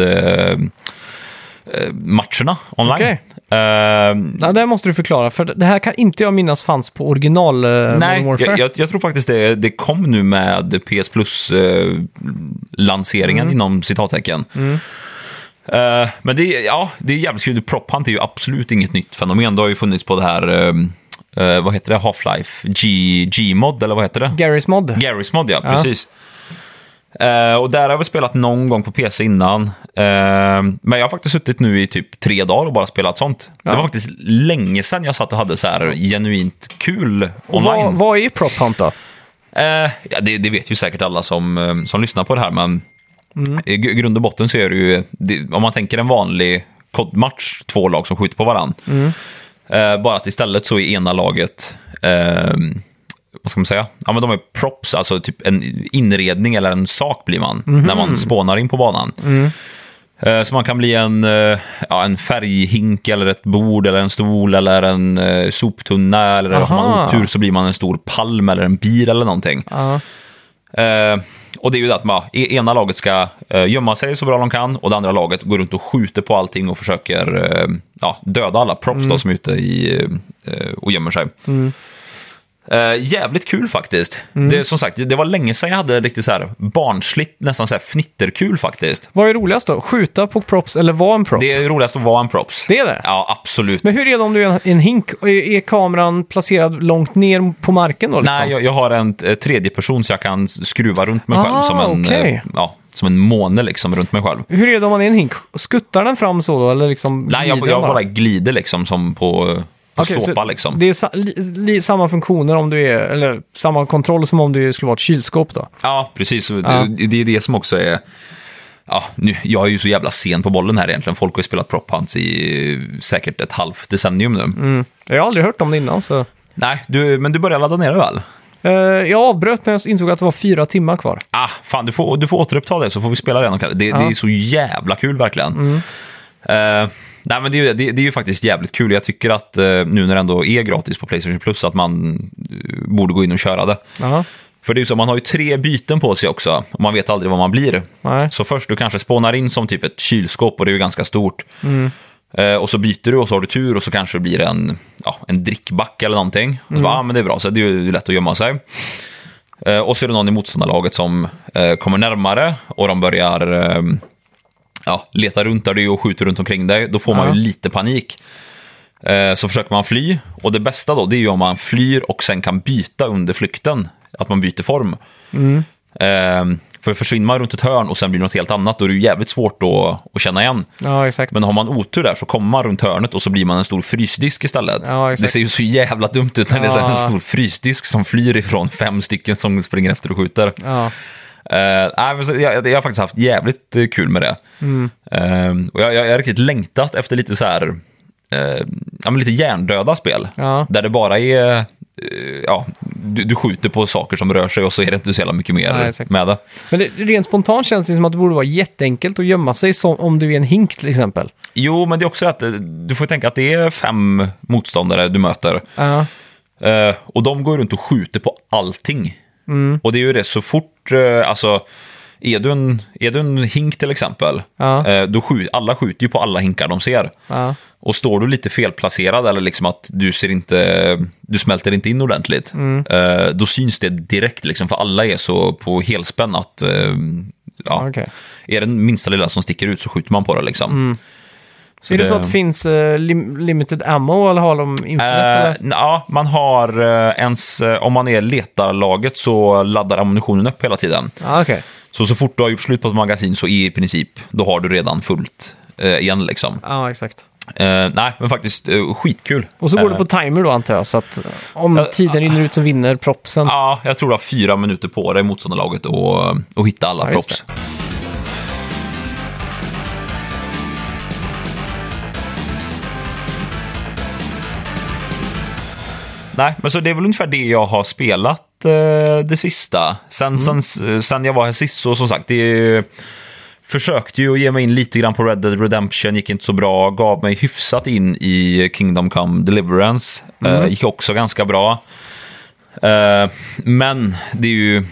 matcherna online. Okej. Eh, ja, det måste du förklara, för det här kan inte jag minnas fanns på original eh, Nej, jag, jag, jag tror faktiskt det, det kom nu med PS Plus-lanseringen Mm. inom citattecken. Eh, men det, är- ja, det är jävligt kul. Prop Hunt är ju absolut inget nytt fenomen. Det har ju funnits på det här, eh, eh, vad heter det, Half-Life G-mod, eller vad heter det? Garry's Mod. Garry's mod, ja, Ja. precis. Eh, och där har väl spelat någon gång på PC innan. Eh, men jag har faktiskt suttit nu i typ tre dagar och bara spelat sånt. Ja. Det var faktiskt länge sedan jag satt och hade så här genuint kul online. vad, vad är Prop Hunt då? Eh, ja, det, det vet ju säkert alla som, som lyssnar på det här, men Mm. i gr- grund och botten så är det ju, det, om man tänker en vanlig kodmatch, två lag som skjuter på varandra. Mm. Bara att istället så är ena laget, eh, vad ska man säga, ja men de är props, alltså typ en inredning eller en sak blir man Mhm. när man spånar in på banan. Mm. Eh, Så man kan bli en, eh, ja, en färghink eller ett bord eller en stol eller en eh, soptunna eller har man Aha. otur så blir man en stor palm eller en bil eller någonting. Eh, och det är ju det att man, e- ena laget ska gömma sig så bra de kan och det andra laget går runt och skjuter på allting och försöker ja, döda alla props då, som är ute i, och gömmer sig. Eh, jävligt kul faktiskt. Det, som sagt, det var länge sedan jag hade riktigt så här barnsligt, nästan så här fnitterkul faktiskt. Vad är roligast då? Skjuta på props eller vara en prop? Det är roligast att vara en props. Det är det? Ja, absolut. Men hur är det om du är en, en hink? Är, är kameran placerad långt ner på marken då? Liksom? Nej, jag, jag har en eh, tredje person så jag kan skruva runt mig själv Ah, som, en, okej. eh, ja, som en måne liksom runt mig själv. Hur är det om man är en hink? Skuttar den fram så då? Eller liksom Nej, jag, jag bara glider liksom som på, på Okej, såpa så liksom. Det är sa, li, li, samma funktioner om du är, eller samma kontroll som om du skulle vara ett kylskåp då? Ja, precis. Ja. Det, det är det som också är... Ja, nu, jag är ju så jävla sen på bollen här egentligen. Folk har ju spelat prop hunts i eh, säkert ett halvt decennium nu. Mm. Jag har aldrig hört om det innan så... Nej, du, men du börjar ladda ner det väl? Eh, jag avbröt när jag insåg att det var fyra timmar kvar. Ah, fan, du får, du får återuppta det så får vi spela det. någon kväll. Det, det är så jävla kul verkligen. Eh, nej, men det, är ju- det, det är ju faktiskt jävligt kul. Jag tycker att eh, nu när det ändå är gratis på Playstation Plus att man eh, borde gå in och köra det. Jaha. För det är ju så, man har ju tre byten på sig också och man vet aldrig vad man blir. Nej. Så först du kanske spånar in som typ ett kylskåp och det är ju ganska stort. Eh, och så byter du och så har du tur och så kanske det blir en, ja, en drickback eller någonting. Och så bara, ah, men det är bra, så det är ju lätt att gömma sig. Eh, och så är det någon i motståndarlaget som eh, kommer närmare och de börjar eh, ja, leta runt där du är och skjuter runt omkring dig. Då får man Ja. ju lite panik. Eh, så försöker man fly och det bästa då det är ju om man flyr och sen kan byta under flykten. Att man byter form. Eh, för försvinner man runt ett hörn och sen blir det något helt annat då är det ju jävligt svårt då att känna igen. Ja. Men har man otur där så kommer man runt hörnet och så blir man en stor frysdisk istället. Ja, det ser ju så jävla dumt ut när det är en Ja. stor frysdisk som flyr ifrån fem stycken som springer efter och skjuter. Uh, jag, jag har faktiskt haft jävligt eh, kul med det. Mm. Eh, och jag, jag, jag har riktigt längtat efter lite så här, eh, ja, lite hjärndöda spel. Ja. Där det bara är, ja, du, du skjuter på saker som rör sig och så är det inte så jävla mycket mer Nej, med det. Men det, rent spontant känns det som att det borde vara jätteenkelt att gömma sig som, om du är en hink till exempel. Jo, men det är också att du får tänka att det är fem motståndare du möter. Och de går runt och skjuter på allting. Mm. Och det är ju det så fort, uh, alltså, är du, en, är du en hink till exempel, Ja. eh, då skjut, alla skjuter ju på alla hinkar de ser. Ja. Och står du lite felplacerad eller liksom att du ser inte, du smälter inte in ordentligt, Mm. eh, då syns det direkt liksom, för alla är så på helspänn att, eh, ja, Okej. är det den minsta lilla som sticker ut så skjuter man på det liksom. Så är det, så att det finns eh, lim limited ammo eller har de infinite? Eh, eller? ja, man har eh, ens, eh, om man är letarlaget så laddar ammunitionen upp hela tiden. Ja, okej. Så så fort du har gjort slut på ett magasin så i princip, då har du redan fullt eh, igen liksom. Ja, exakt. Eh, nej, men faktiskt eh, skitkul. Och så går Eh, det på timer då antar jag, så att eh, om tiden rinner ut så vinner propsen. Ja, jag tror du har fyra minuter på dig motståndarlaget och, och hitta alla Ja, props. Nej, men så det är väl ungefär det jag har spelat eh, det sista. Sen, Mm. sen, sen jag var här sist, så som sagt, det är, försökte ju att ge mig in lite grann på Red Dead Redemption, gick inte så bra. Gav mig hyfsat in i Kingdom Come Deliverance, eh, gick också ganska bra. Eh, men det är ju,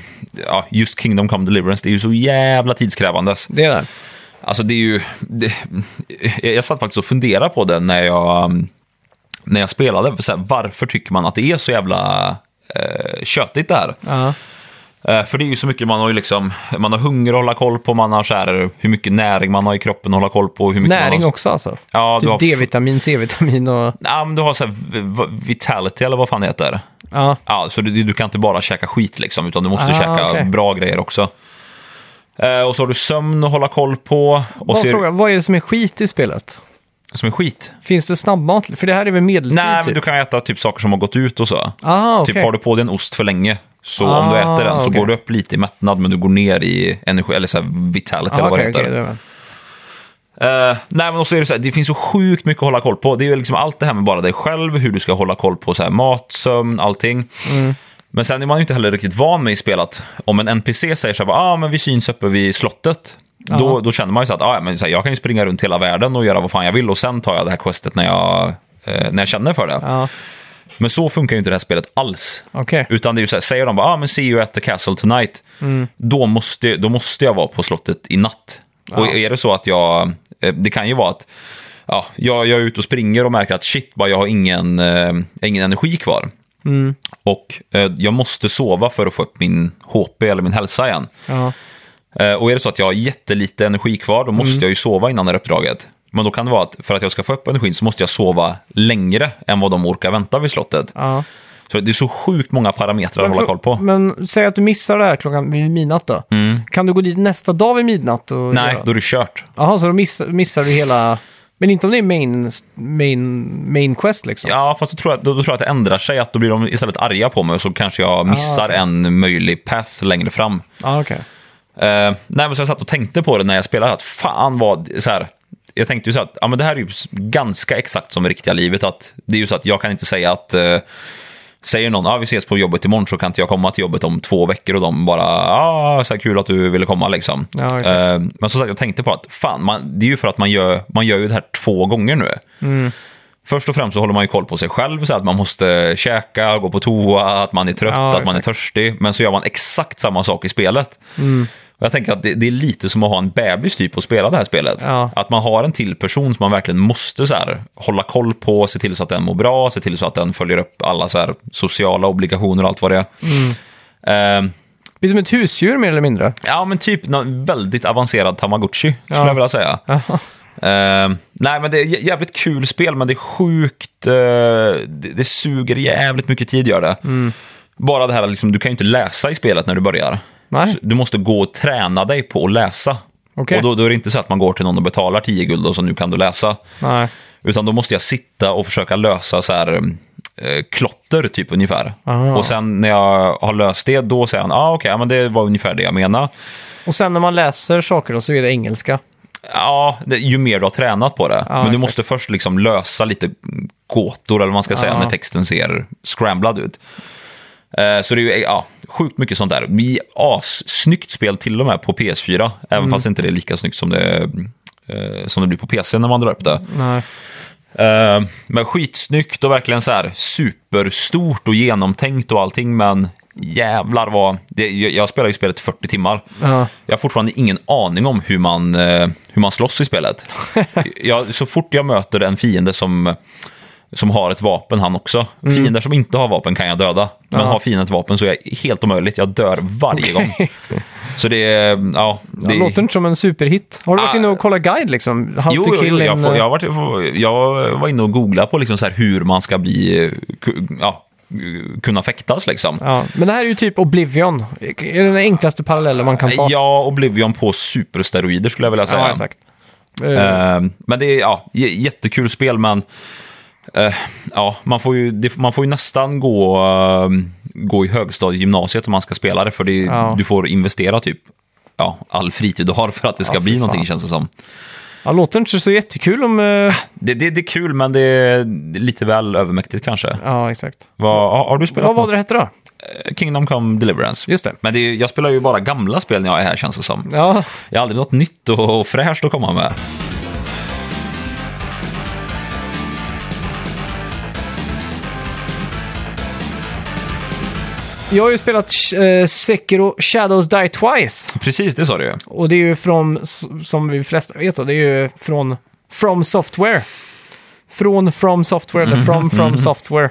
ja, just Kingdom Come Deliverance, det är ju så jävla tidskrävande. Det är det. Alltså det är ju, det, jag satt faktiskt och funderade på det när jag, när jag spelade. Så här, varför tycker man att det är så jävla eh, köttigt det här? Ja. Eh, för det är ju så mycket man har ju liksom, man har hunger att hålla koll på, man har så här, hur mycket näring man har i kroppen att hålla koll på. Hur mycket Näring har, också alltså. Ja, du har typ D-vitamin, C-vitamin och... Ja, men du har så här vitality eller vad fan det heter. Ja. Ja, så du, du kan inte bara käka skit liksom, utan du måste Ah, käka okej. bra grejer också. Eh, och så har du sömn att hålla koll på. Och Vad, fråga, vad är det som är skit i spelet? Som är skit. Finns det snabbmat? För det här är väl medeltid Nej, men typ? du kan äta typ saker som har gått ut och så. Ah, okej. Typ har du på dig en ost för länge, så om du Ah, äter den så okej. går du upp lite i mättnad, men du går ner i energi, eller så här vitality Ah, eller vad okej, det heter. det. Eh, nej, men också är det så här, det finns så sjukt mycket att hålla koll på. Det är ju liksom allt det här med bara dig själv, hur du ska hålla koll på så här, mat, sömn, allting. Mm. Men sen är man ju inte heller riktigt van med i spelet. Om en NPC säger så här, ah, men vi syns uppe vid slottet. Då, då känner man ju så att ah, men så här, jag kan ju springa runt hela världen och göra vad fan jag vill och sen tar jag det här questet när jag, eh, när jag känner för det. Ja, Men så funkar ju inte det här spelet alls. okej. Utan det är ju så här, säger de bara, ah, men see you at the castle tonight. Mm. Då, måste, då måste jag vara på slottet i natt. Och är det så att jag, eh, det kan ju vara att ja, jag, jag är ute och springer och märker att shit, bara, jag har ingen, eh, ingen energi kvar. Mm. Och eh, jag måste sova för att få upp min HP eller min hälsa igen. Ja. Eh, och är det så att jag har jättelite energi kvar, då måste jag ju sova innan det här uppdraget. Men då kan det vara att för att jag ska få upp energin så måste jag sova längre än vad de orkar vänta vid slottet. ja. Så det är så sjukt många parametrar att Men, hålla för- koll på. men säg att du missar det här klockan vid midnatt då. Kan du gå dit nästa dag vid midnatt? Och Mm. Nej, göra- då är det kört. Jaha, så då miss, missar du hela... Men inte om det är main, main, main quest liksom? Ja, fast då tror, jag, då, då tror jag att det ändrar sig, att då blir de istället arga på mig och så kanske jag missar okej. en möjlig path längre fram. Ja, okej. Eh, nej, men så jag satt och tänkte på det när jag spelade, att fan vad, så här, jag tänkte ju så att ja, men det här är ju ganska exakt som i riktiga livet, att det är ju så att jag kan inte säga att eh, Säger någon, ah, vi ses på jobbet imorgon så kan inte jag komma till jobbet om två veckor och de bara, ah, så här kul att du ville komma liksom. Ja. Eh, men som sagt, jag tänkte på att fan, man, det är ju för att man gör, man gör ju det här två gånger nu. Mm. Först och främst så håller man ju koll på sig själv, så att man måste käka, gå på toa, att man är trött, Ja, att man är törstig. Men så gör man exakt samma sak i spelet. Mm. Jag tänker att det, det är lite som att ha en bebis typ och spela det här spelet. Ja. Att man har en till person som man verkligen måste så här, hålla koll på, se till så att den mår bra, se till så att den följer upp alla så här, sociala obligationer och allt vad det är. Mm. Eh, Det blir som ett husdjur mer eller mindre. ja, men typ någon väldigt avancerad tamagotchi, skulle Ja. jag vilja säga. Eh, nej, men det är jä- jävligt kul spel, men det är sjukt... eh, det, det suger jävligt mycket tid, gör det. Mm. Bara det här, liksom, du kan ju inte läsa i spelet när du börjar. Nej. Du måste gå och träna dig på att läsa. Okej. Och då, då är det inte så att man går till någon och betalar 10 guld och så nu kan du läsa. Nej. Utan då måste jag sitta och försöka lösa så här, eh, klotter, typ ungefär. Ah. Och sen när jag har löst det, då säger han, ah, okej, ja, men det var ungefär det jag menar. Och sen när man läser saker då så är det engelska. Ja, det, ju mer du har tränat på det. Ja, Men du exakt. måste först liksom lösa lite gåtor, eller vad man ska säga, Ja. när texten ser scramblad ut. Eh, Så det är ju ja, sjukt mycket sånt där. Vi assnyggt spel till och med på PS4, även Mm. fast inte det är lika snyggt som det, eh, som det blir på PC när man drar upp det. Nej. Eh, Men skitsnyggt och verkligen så här superstort och genomtänkt och allting, men jävlar vad... Det, jag spelar ju spelet 40 timmar. Ja. Jag har fortfarande ingen aning om hur man, hur man slåss i spelet. jag, så fort jag möter en fiende som, som har ett vapen, han också. Fiender som inte har vapen kan jag döda. Men Ja. har fienden ett vapen så är det helt omöjligt. Jag dör varje gång. Så det är... Ja, Det det, låter inte som en superhit. Har du varit Ah. inne och kollat guide liksom? How Jo, jo, jo jag, in, får, eh, jag, varit, jag var inne och googlade på liksom så här hur man ska bli, ja, kunna fäktas liksom. Ja, men det här är ju typ Oblivion. Är det den enklaste parallellen man kan ta? Ja, Oblivion på supersteroider skulle jag vilja säga. Ja, exakt. Eh, men det är ja, jättekul spel, men eh, ja, man, får ju, det, man får ju nästan gå, eh, gå i högstadiet, gymnasiet om man ska spela det, för det, Ja. du får investera typ ja, all fritid du har för att det ska Ja, bli någonting, fan. känns det som. ja, låter inte så jättekul om... eh, Det, det, det är kul, men det är lite väl övermäktigt kanske. ja, exakt. Vad, har, du spelat Vad var det det hette då? Kingdom Come Deliverance? Just det. Men det är, jag spelar ju bara gamla spel när jag är här, känns det som. Ja, Jag har aldrig något nytt och, och fräscht att komma med. Jag har ju spelat eh, Sekiro Shadows Die Twice. Precis, det sa du ju. Och det är ju från, som vi flesta vet då, det är ju från From Software. Från From Software, eller From From Software.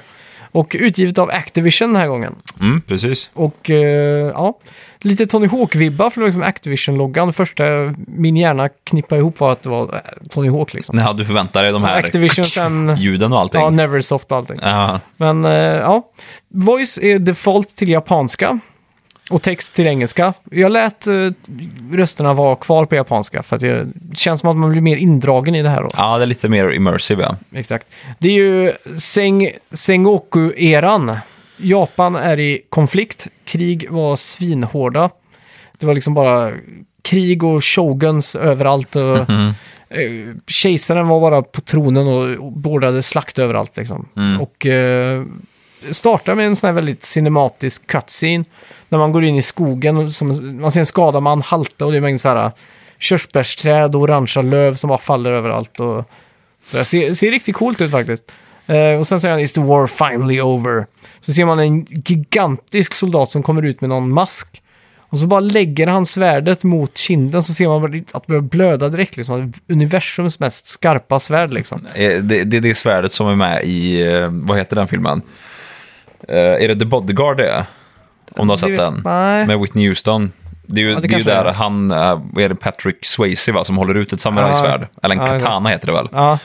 Och utgivet av Activision den här gången. Mm, precis. Och eh, ja, lite Tony Hawk-vibbar för liksom Activision-loggan. Första min hjärna knippade ihop var att det var eh, Tony Hawk liksom. Ja, du förväntar dig de här Activision sen- ljuden och allting. Ja, Neversoft och allting. Ja, Men eh, ja, voice är default till japanska och text till engelska. Jag lät eh, rösterna vara kvar på japanska för att det känns som att man blir mer indragen i det här. Då. ja, det är lite mer immersive, ja. Exakt. Det är ju Seng, Sengoku-eran. Japan är i konflikt. Krig var svinhårda. Det var liksom bara krig och shoguns överallt. Och, eh, Kejsaren var bara på tronen och beordrade slakt överallt. Liksom. Och eh, startar med en sån här väldigt cinematisk cutscene. När man går in i skogen, och som, man ser en skadad man halta och det är en mängd så här eh, körsbärsträd och orangea löv som bara faller överallt. Och, så det ser, ser riktigt coolt ut faktiskt. Eh, och sen säger han “Is the war finally over?” Så ser man en gigantisk soldat som kommer ut med någon mask. Och så bara lägger han svärdet mot kinden så ser man att det börjar blöda direkt. Liksom. Universums mest skarpa svärd liksom. Eh, det, Det, det är det svärdet som är med i, vad heter den filmen? Är det The Bodyguard det är? Om du har Det sett den? nej. Med Whitney Houston. Det är ju, Ja, det det är ju där är. han, eh, vad är det, Patrick Swayze va, som håller ut ett samurajsvärd. Eller en Ja, katana heter det väl. Ja,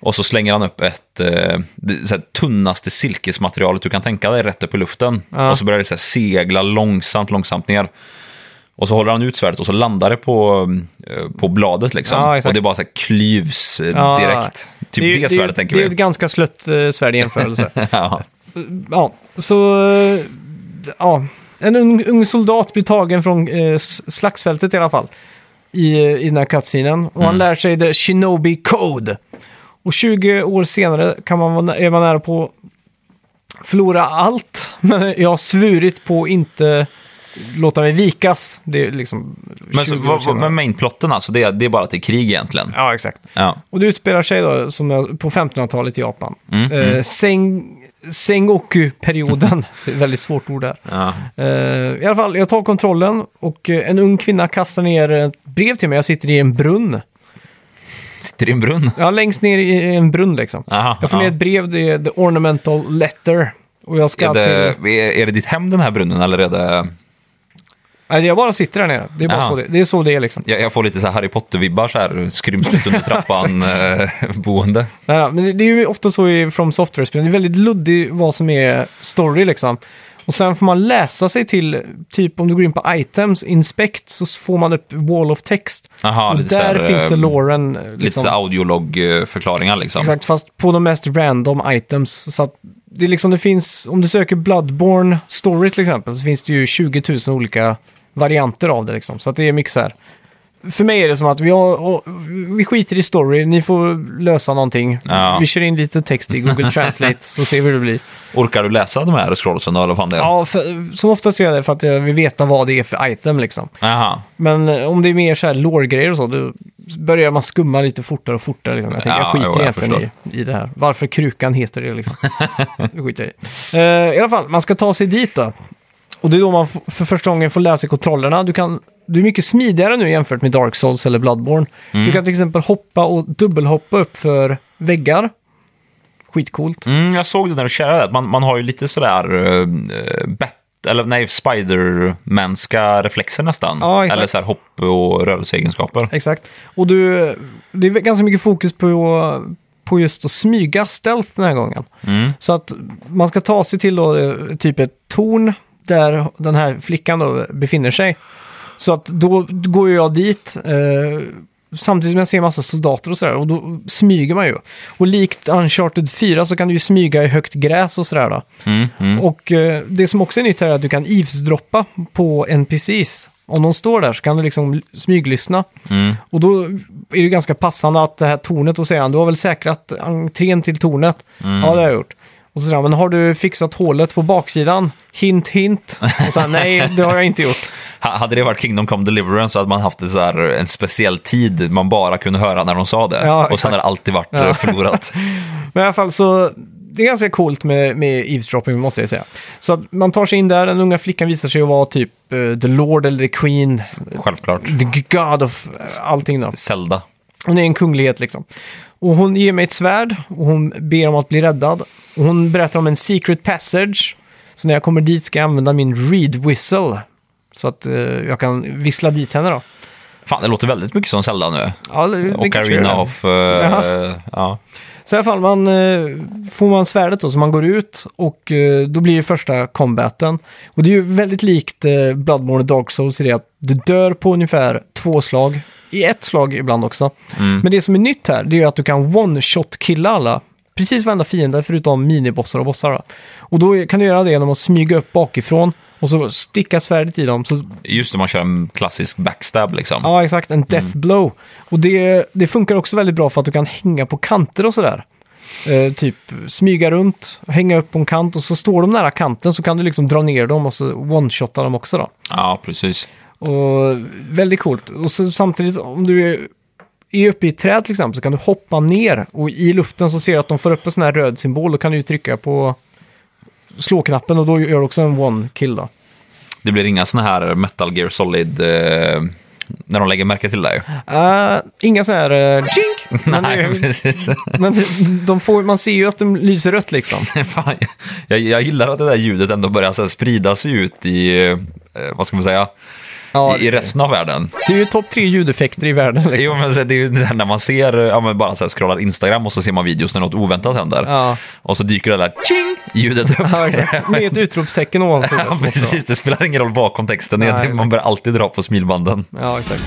Och så slänger han upp ett eh, det, så här, tunnaste silkesmaterialet du kan tänka dig rätt upp i luften. Ja. Och så börjar det så segla långsamt, långsamt ner. Och så håller han ut svärdet och så landar det på, eh, på bladet liksom. Ja, och det bara så här, klyvs Ja. direkt. Typ det, är ju- svärdet är- tänker Det är vi. ett ganska slött svärd i jämförelse. ja. ja, så... Ja, en ung, ung soldat blir tagen från eh, slagsfältet i alla fall. I, i den här cutscenen. Och han lär sig the Shinobi Code. Och 20 år senare kan man, vara nä- är man nära på att förlora allt. Men jag har svurit på att inte låta mig vikas. Det är liksom Men, så, 20 år vad, vad, senare. men mainplotten alltså, det är, det är bara att det är krig egentligen. Ja, exakt. Ja. Och det utspelar sig då som jag- på 1500-talet i Japan. Mm, Eh, Seng, Sengoku-perioden. Det är väldigt svårt ord där. Ja. Eh, I alla fall, jag tar kontrollen och eh, en ung kvinna kastar ner ett brev till mig. Jag sitter i en brunn. Sitter i en brunn. Ja, längst ner i en brunn liksom. Aha, jag får ner ja. ett brev, det är the ornamental letter. Och jag ska Är det, till... är, är det ditt hem den här brunnen eller är det... Nej, jag bara sitter där nere. Det är bara så det, det är. Så det är liksom. Jag, jag får lite så här Harry Potter-vibbar så här, skrymslet under trappan eh, boende. Nej, nej, men det, det är ju ofta så i From Software-spel. Det är väldigt luddigt vad som är story liksom. Och sen får man läsa sig till, typ om du går in på items, inspect, så får man upp wall of text. Aha, och lite där så här, finns det eh, loren. Lite Liksom. så här audiolog-förklaringar liksom. Exakt, fast på de mest random items. Så att det liksom, det finns, om du söker Bloodborne story till exempel, så finns det ju 20 000 olika varianter av det liksom. Så att det är mycket så här. För mig är det som att vi, har, vi skiter i story, ni får lösa någonting. Ja. Vi kör in lite text i Google Translate så ser vi hur det blir. Orkar du läsa de här scrollsen eller vad fan det är? Ja, för, som oftast gör jag det för att jag vill veta vad det är för item liksom. Aha. Men eh, om det är mer så här lore-grejer och så, då börjar man skumma lite fortare och fortare. Liksom. Jag tänker, Ja, jag skiter jo, jag egentligen i, i det här. Varför krukan heter det liksom. det skiter jag i. Eh, I alla fall, man ska ta sig dit då. Och det är då man för första gången får lära sig kontrollerna. Du, kan, du är mycket smidigare nu jämfört med Dark Souls eller Bloodborne. Mm. Du kan till exempel hoppa och dubbelhoppa upp för väggar. Skitcoolt. Mm, jag såg det när du det. Man, man har ju lite sådär uh, bat, eller nej, Spidermanska reflexer nästan. Ja, eller så här hopp och rörelseegenskaper. Exakt. Och du, det är ganska mycket fokus på, på just att smyga stealth den här gången. Mm. Så att man ska ta sig till då, eh, typ ett torn där den här flickan då befinner sig. Så att då går jag dit, eh, samtidigt som jag ser massa soldater och sådär. Och då smyger man ju. Och likt Uncharted 4 så kan du ju smyga i högt gräs och sådär då. Mm, mm. Och eh, det som också är nytt här är att du kan eavesdroppa på NPCs. Om de står där så kan du liksom smyglyssna. Mm. Och då är det ganska passande att det här tornet, och säger han, du har väl säkrat entrén till tornet? Mm. Ja, det har jag gjort. Och så säger han, men har du fixat hålet på baksidan? Hint, hint. Och så här, nej, det har jag inte gjort. Ha- Hade det varit Kingdom Come Deliverance så hade man haft så här, en speciell tid man bara kunde höra när de sa det. Ja, och sen hade det alltid varit Ja. eh, förlorat. Men i alla fall så, det är ganska coolt med, med eavesdropping måste jag säga. Så att man tar sig in där, den unga flickan visar sig att vara typ eh, the Lord eller the Queen, Självklart. the God of eh, allting då. Zelda. Hon är en kunglighet liksom. Och hon ger mig ett svärd och hon ber om att bli räddad. Och hon berättar om en secret passage. Så när jag kommer dit ska jag använda min reed whistle. Så att eh, jag kan vissla dit henne då. Fan, det låter väldigt mycket som Zelda nu. Ja, det, det det. of... Jaha. ja. Så i alla fall, man, eh, får man svärdet då, så man går ut och eh, då blir det första combaten. Och det är ju väldigt likt Bloodborne och Dark Souls i det att du dör på ungefär två slag. I ett slag ibland också. Men det som är nytt här, det är att du kan one-shot-killa alla. Precis varenda fiende förutom minibossar och bossar. Då. Och då kan du göra det genom att smyga upp bakifrån och så sticka svärdet i dem. Så Just det, man kör en klassisk backstab liksom. Ja, exakt. En death blow. Och det, det funkar också väldigt bra för att du kan hänga på kanter och sådär. Eh, typ smyga runt, hänga upp på en kant och så står de nära kanten så kan du liksom dra ner dem och så one-shotta dem också då. Ja, precis. Och väldigt coolt. Och så samtidigt om du är, är uppe i ett träd till exempel så kan du hoppa ner och i luften så ser du att de får upp en sån här röd symbol. Då kan du trycka på slå-knappen och då gör du också en one-kill då. Det blir inga såna här Metal Gear Solid... eh, när de lägger märke till dig. Uh, inga sådana här uh, chink! Men Nej, det- precis. Men de får, man ser ju att de lyser rött liksom. Fan, jag, jag gillar att det där ljudet ändå börjar så här sprida sig ut i, eh, vad ska man säga, Ja, i, i resten av världen. det är ju topp tre ljudeffekter i världen. Liksom. Jo, men så det är ju det här när man ser, ja, men bara så här scrollar Instagram och så ser man videos när något oväntat händer. Ja. Och så dyker det där ching ljudet upp. Ja, exakt. Med ett utropstecken ovanför. Ja, precis. Det spelar ingen roll vad kontexten Nej. Man bör alltid dra på smilbanden. Ja, exakt.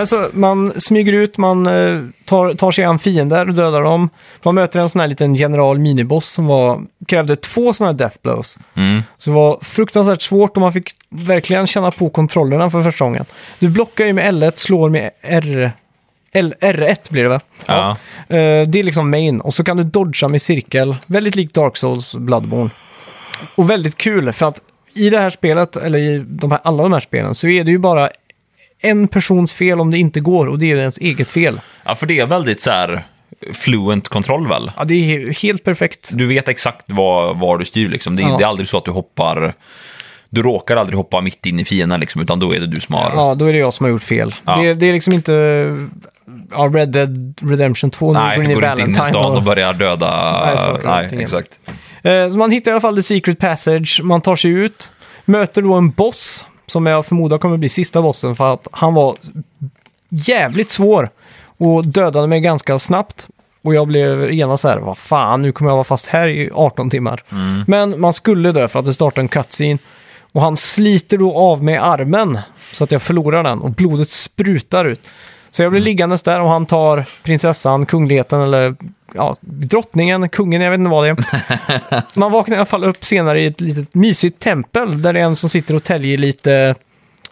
Alltså, man smyger ut, man eh, tar, tar sig an fiender och dödar dem. Man möter en sån här liten general miniboss som var, krävde två såna här death blows. Mm. Så det var fruktansvärt svårt och man fick verkligen känna på kontrollerna för första gången. Du blockar ju med L1, slår med R... L, R1 blir det va? Ja. Eh, det är liksom main. Och så kan du dodga med cirkel. Väldigt likt Dark Souls Bloodborne. Och väldigt kul för att i det här spelet, eller i de här, alla de här spelen, så är det ju bara en persons fel om det inte går och det är ens eget fel. ja, för det är väldigt så här fluent kontroll väl? Ja, det är he- helt perfekt. Du vet exakt var, var du styr liksom. Det, är- Ja. det är aldrig så att du hoppar... Du råkar aldrig hoppa mitt in i fienden liksom, utan då är det du som har... Ja, då är det jag som har gjort fel. Ja. Det, det är liksom inte ja, Red Dead Redemption 2, nu Nej, går in i går inte in i Valentine. stan och och- börjar döda... Nej, kan Nej, exakt. Eh, Så man hittar i alla fall The Secret Passage, man tar sig ut, möter då en boss som jag förmodar kommer bli sista bossen för att han var jävligt svår och dödade mig ganska snabbt. Och jag blev genast så här, vad fan, nu kommer jag vara fast här i 18 timmar. Men man skulle dö för att det startar en cutscene. Och han sliter då av mig armen så att jag förlorar den och blodet sprutar ut. Så jag blir liggandes där och han tar prinsessan, kungligheten eller ja, drottningen, kungen, jag vet inte vad det är. Man vaknar i alla fall upp senare i ett litet mysigt tempel där det är en som sitter och täljer lite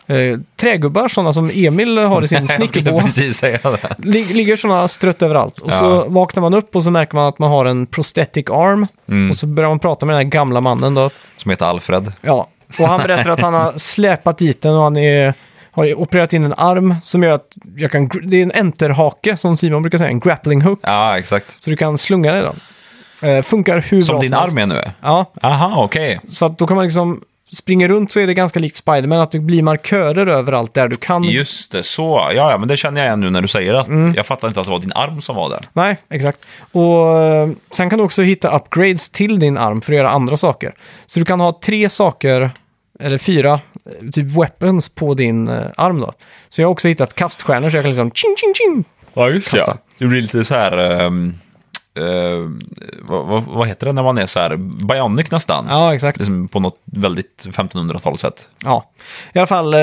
eh, trägubbar, sådana som Emil har i sin. Lig- ligger sådana strött överallt. Och Ja. så vaknar man upp och så märker man att man har en prosthetic arm. Mm. Och så börjar man prata med den här gamla mannen då. Som heter Alfred. Ja, och han berättar att han har släpat dit den och han är, har opererat in en arm som gör att jag kan, det är en enterhake som Simon brukar säga, en grappling hook. Ja, exakt. Så du kan slunga dig då. Eh, funkar hur Som bra din som arm är nu? Ja, Aha, okej. så att då kan man liksom springa runt så är det ganska likt Spiderman att det blir markörer överallt där du kan. Just det, så. Ja, ja, men det känner jag igen nu när du säger att Mm. jag fattar inte att det var din arm som var där. Nej, exakt. Och eh, sen kan du också hitta upgrades till din arm för att göra andra saker. Så du kan ha tre saker, eller fyra, typ weapons på din eh, arm då. Så jag har också hittat kaststjärnor så jag kan liksom ching ching ching. Ja, just Kasta. Det blir lite så här... ehm, eh, vad, vad, vad heter det när man är så här, bionic nästan. Ja, exakt. Liksom på något väldigt 1500-talssätt. Ja, i alla fall eh,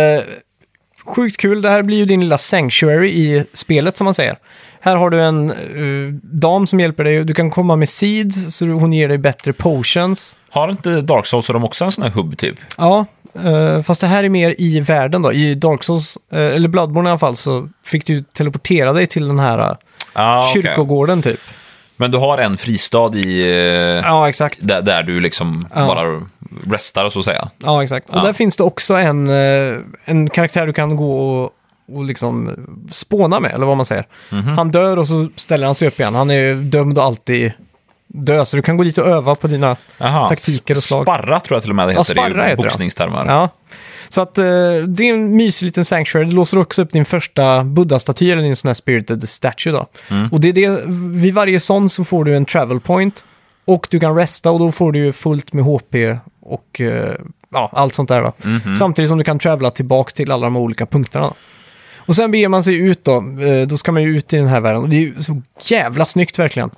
sjukt kul. Det här blir ju din lilla sanctuary i spelet som man säger. Här har du en eh, dam som hjälper dig. Du kan komma med seeds, så hon ger dig bättre potions. Har inte Dark Souls så de också en sån här hubb typ? Ja, eh, fast det här är mer i världen då. I Dark Souls, eh, eller Bloodborne i alla fall, så fick du teleportera dig till den här eh, Ah, kyrkogården typ. Men du har en fristad i... Ja, exakt. där, där du liksom Ja. bara restar så att säga. Ja, exakt. Och Ja. där finns det också en, en karaktär du kan gå och, och liksom spåna med, eller vad man säger. Mhm. Han dör och så ställer han sig upp igen. Han är ju dömd att alltid dö, så du kan gå dit och öva på dina... Aha. Taktiker och slag. Sparra tror jag till och med det Ja, heter sparra i heter det. boxningstermer. Ja. Så att eh, det är en mysig liten sanctuary. Du låser också upp din första buddha-staty, eller din sån här spirited statue då. Mm. Och det är det, vid varje sån så får du en travel point. Och du kan resta och då får du ju fullt med HP och eh, ja, allt sånt där då. Mhm. Samtidigt som du kan travela tillbaks till alla de olika punkterna. Och sen beger man sig ut då. Eh, då ska man ju ut i den här världen. Och det är ju så jävla snyggt verkligen.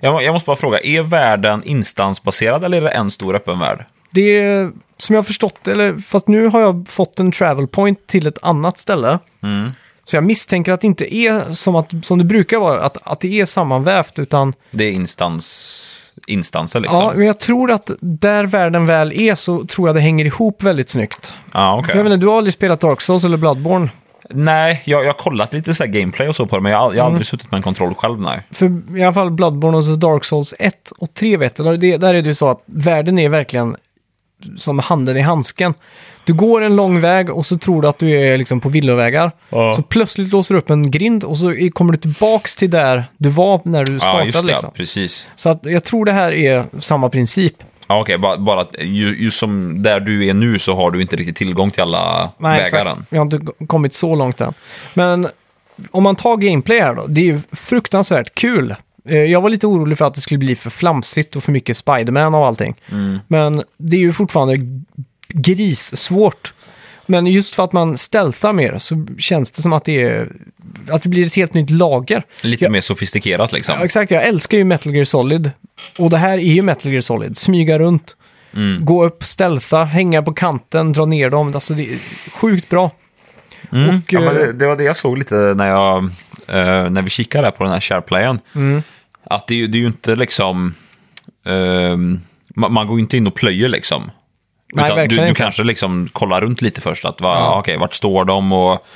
Jag, jag måste bara fråga, är världen instansbaserad eller är det en stor öppen värld? Det är, som jag har förstått eller fast nu har jag fått en travel point till ett annat ställe. Mm. Så jag misstänker att det inte är som, att, som det brukar vara, att, att det är sammanvävt, utan Det är instans, instanser liksom? ja, men jag tror att där världen väl är så tror jag det hänger ihop väldigt snyggt. Ah, okej. För jag vet inte, du har aldrig spelat Dark Souls eller Bloodborne? Nej, jag, jag har kollat lite så här gameplay och så på det, men jag, jag har Mm. aldrig suttit med en kontroll själv, nej. För i alla fall Bloodborne och Dark Souls 1 och 3 vet du, det, där är det ju så att världen är verkligen som handen i handsken. Du går en lång väg och så tror du att du är liksom på villovägar. Ja. Så plötsligt låser du upp en grind och så kommer du tillbaks till där du var när du Ja, startade. just det, liksom. precis. Så att jag tror det här är samma princip. Ja, okej, bara, bara att ju, just som där du är nu så har du inte riktigt tillgång till alla Nej, vägar exakt. än. Vi har inte kommit så långt än. Men om man tar gameplay här då, det är ju fruktansvärt kul. Eh, Jag var lite orolig för att det skulle bli för flamsigt och för mycket Spiderman och allting. Mm. Men det är ju fortfarande grissvårt. Men just för att man stealthar mer så känns det som att det, är, att det blir ett helt nytt lager. Lite Ja. mer sofistikerat liksom. Ja, exakt, jag älskar ju Metal Gear Solid. Och det här är ju Metal Gear Solid. Smyga runt, Mm. gå upp, stealtha, hänga på kanten, dra ner dem. Alltså det är sjukt bra. Mm. Och, ja, men eh, det, det var det jag såg lite när, jag, eh, när vi kikade där på den här shareplayen. Mm. Att det, det är ju inte liksom... man, man går ju inte in och plöjer liksom. Nej, Utan du, du kanske liksom kollar runt lite först. Att, va, Ja. okej, vart står de? Och,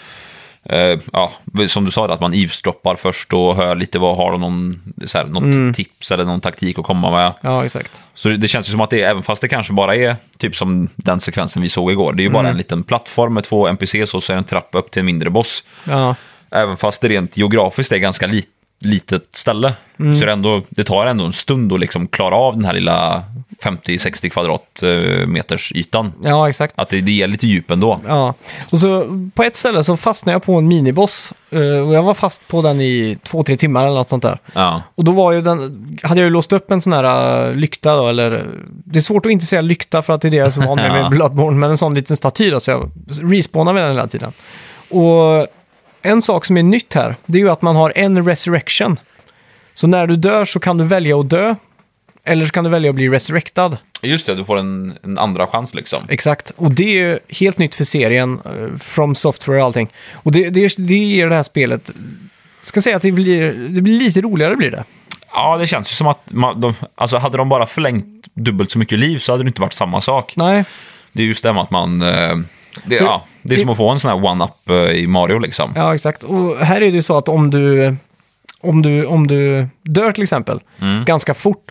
eh, ja, som du sa, att man eavesdroppar först och hör lite vad har de någon, så här, något Mm. tips eller någon taktik att komma med. Ja, exakt. Så det, det känns ju som att det, även fast det kanske bara är typ som den sekvensen vi såg igår, det är ju Mm. bara en liten plattform med två NPCs och så är det en trappa upp till en mindre boss. Ja, Även fast det rent geografiskt är ganska lit, litet ställe, Mm. så är det, ändå, det tar ändå en stund att liksom klara av den här lilla 50-60 kvadratmeters ytan. ja exakt. Att det, det ger lite djup ändå. Ja, och så på ett ställe så fastnade jag på en miniboss. eh, och jag var fast på den i två, tre timmar eller något sånt där. Ja, Och då var ju den, hade jag ju låst upp en sån här uh, lykta då, eller det är svårt att inte säga lykta för att det är det jag är så van med Ja. med Bloodborne, men en sån liten staty då, så jag respawnar med den hela tiden. Och en sak som är nytt här, det är ju att man har en resurrection. Så när du dör så kan du välja att dö, eller så kan du välja att bli resurrectad. just det, du får en, en andra chans liksom. Exakt, och det är ju helt nytt för serien, eh, from software och allting. Och det, det, det ger det här spelet, ska säga att det blir, det blir lite roligare blir det. Ja, det känns ju som att man, de, alltså hade de bara förlängt dubbelt så mycket liv så hade det inte varit samma sak. Nej, Det är just det med att man... eh, Det, För- ja, det är som att få en sån här one-up eh, i Mario liksom. Ja, exakt. Och här är det ju så att om du, om du, om du dör till exempel, Mm. ganska fort,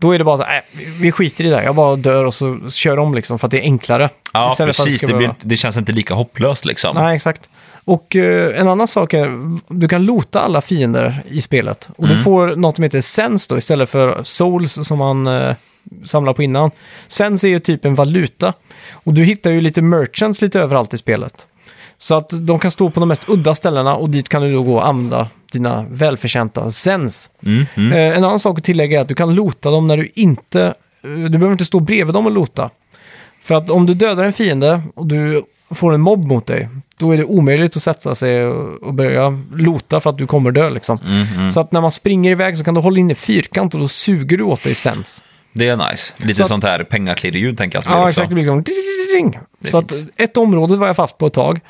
då är det bara så här, äh, vi- skiter i det, jag bara dör och så kör om liksom, för att det är enklare. Ja, precis. Det, blir, behöva- det känns inte lika hopplöst liksom. Nej, exakt. Och eh, en annan sak är, du kan lota alla fiender i spelet. Och Mm. du får något som heter Sense då, istället för Souls som man eh, samlar på innan. Sense är ju typ en valuta. Och du hittar ju lite merchants lite överallt i spelet. Så att de kan stå på de mest udda ställena och dit kan du då gå och använda dina välförtjänta Sens. Mm, mm. Eh, en annan sak att tillägga är att du kan lota dem när du inte... eh, Du behöver inte stå bredvid dem och lota. För att om du dödar en fiende och du får en mobb mot dig, då är det omöjligt att sätta sig och börja lota för att du kommer dö liksom. Mm, Så att när man springer iväg så kan du hålla inne fyrkant och då suger du åt dig sens. Det är nice. Lite att- sånt här pengaklirrljud tänker jag. att det Ja, exakt. Det blir liksom... ding. Det Så att ett område var jag fast på ett tag.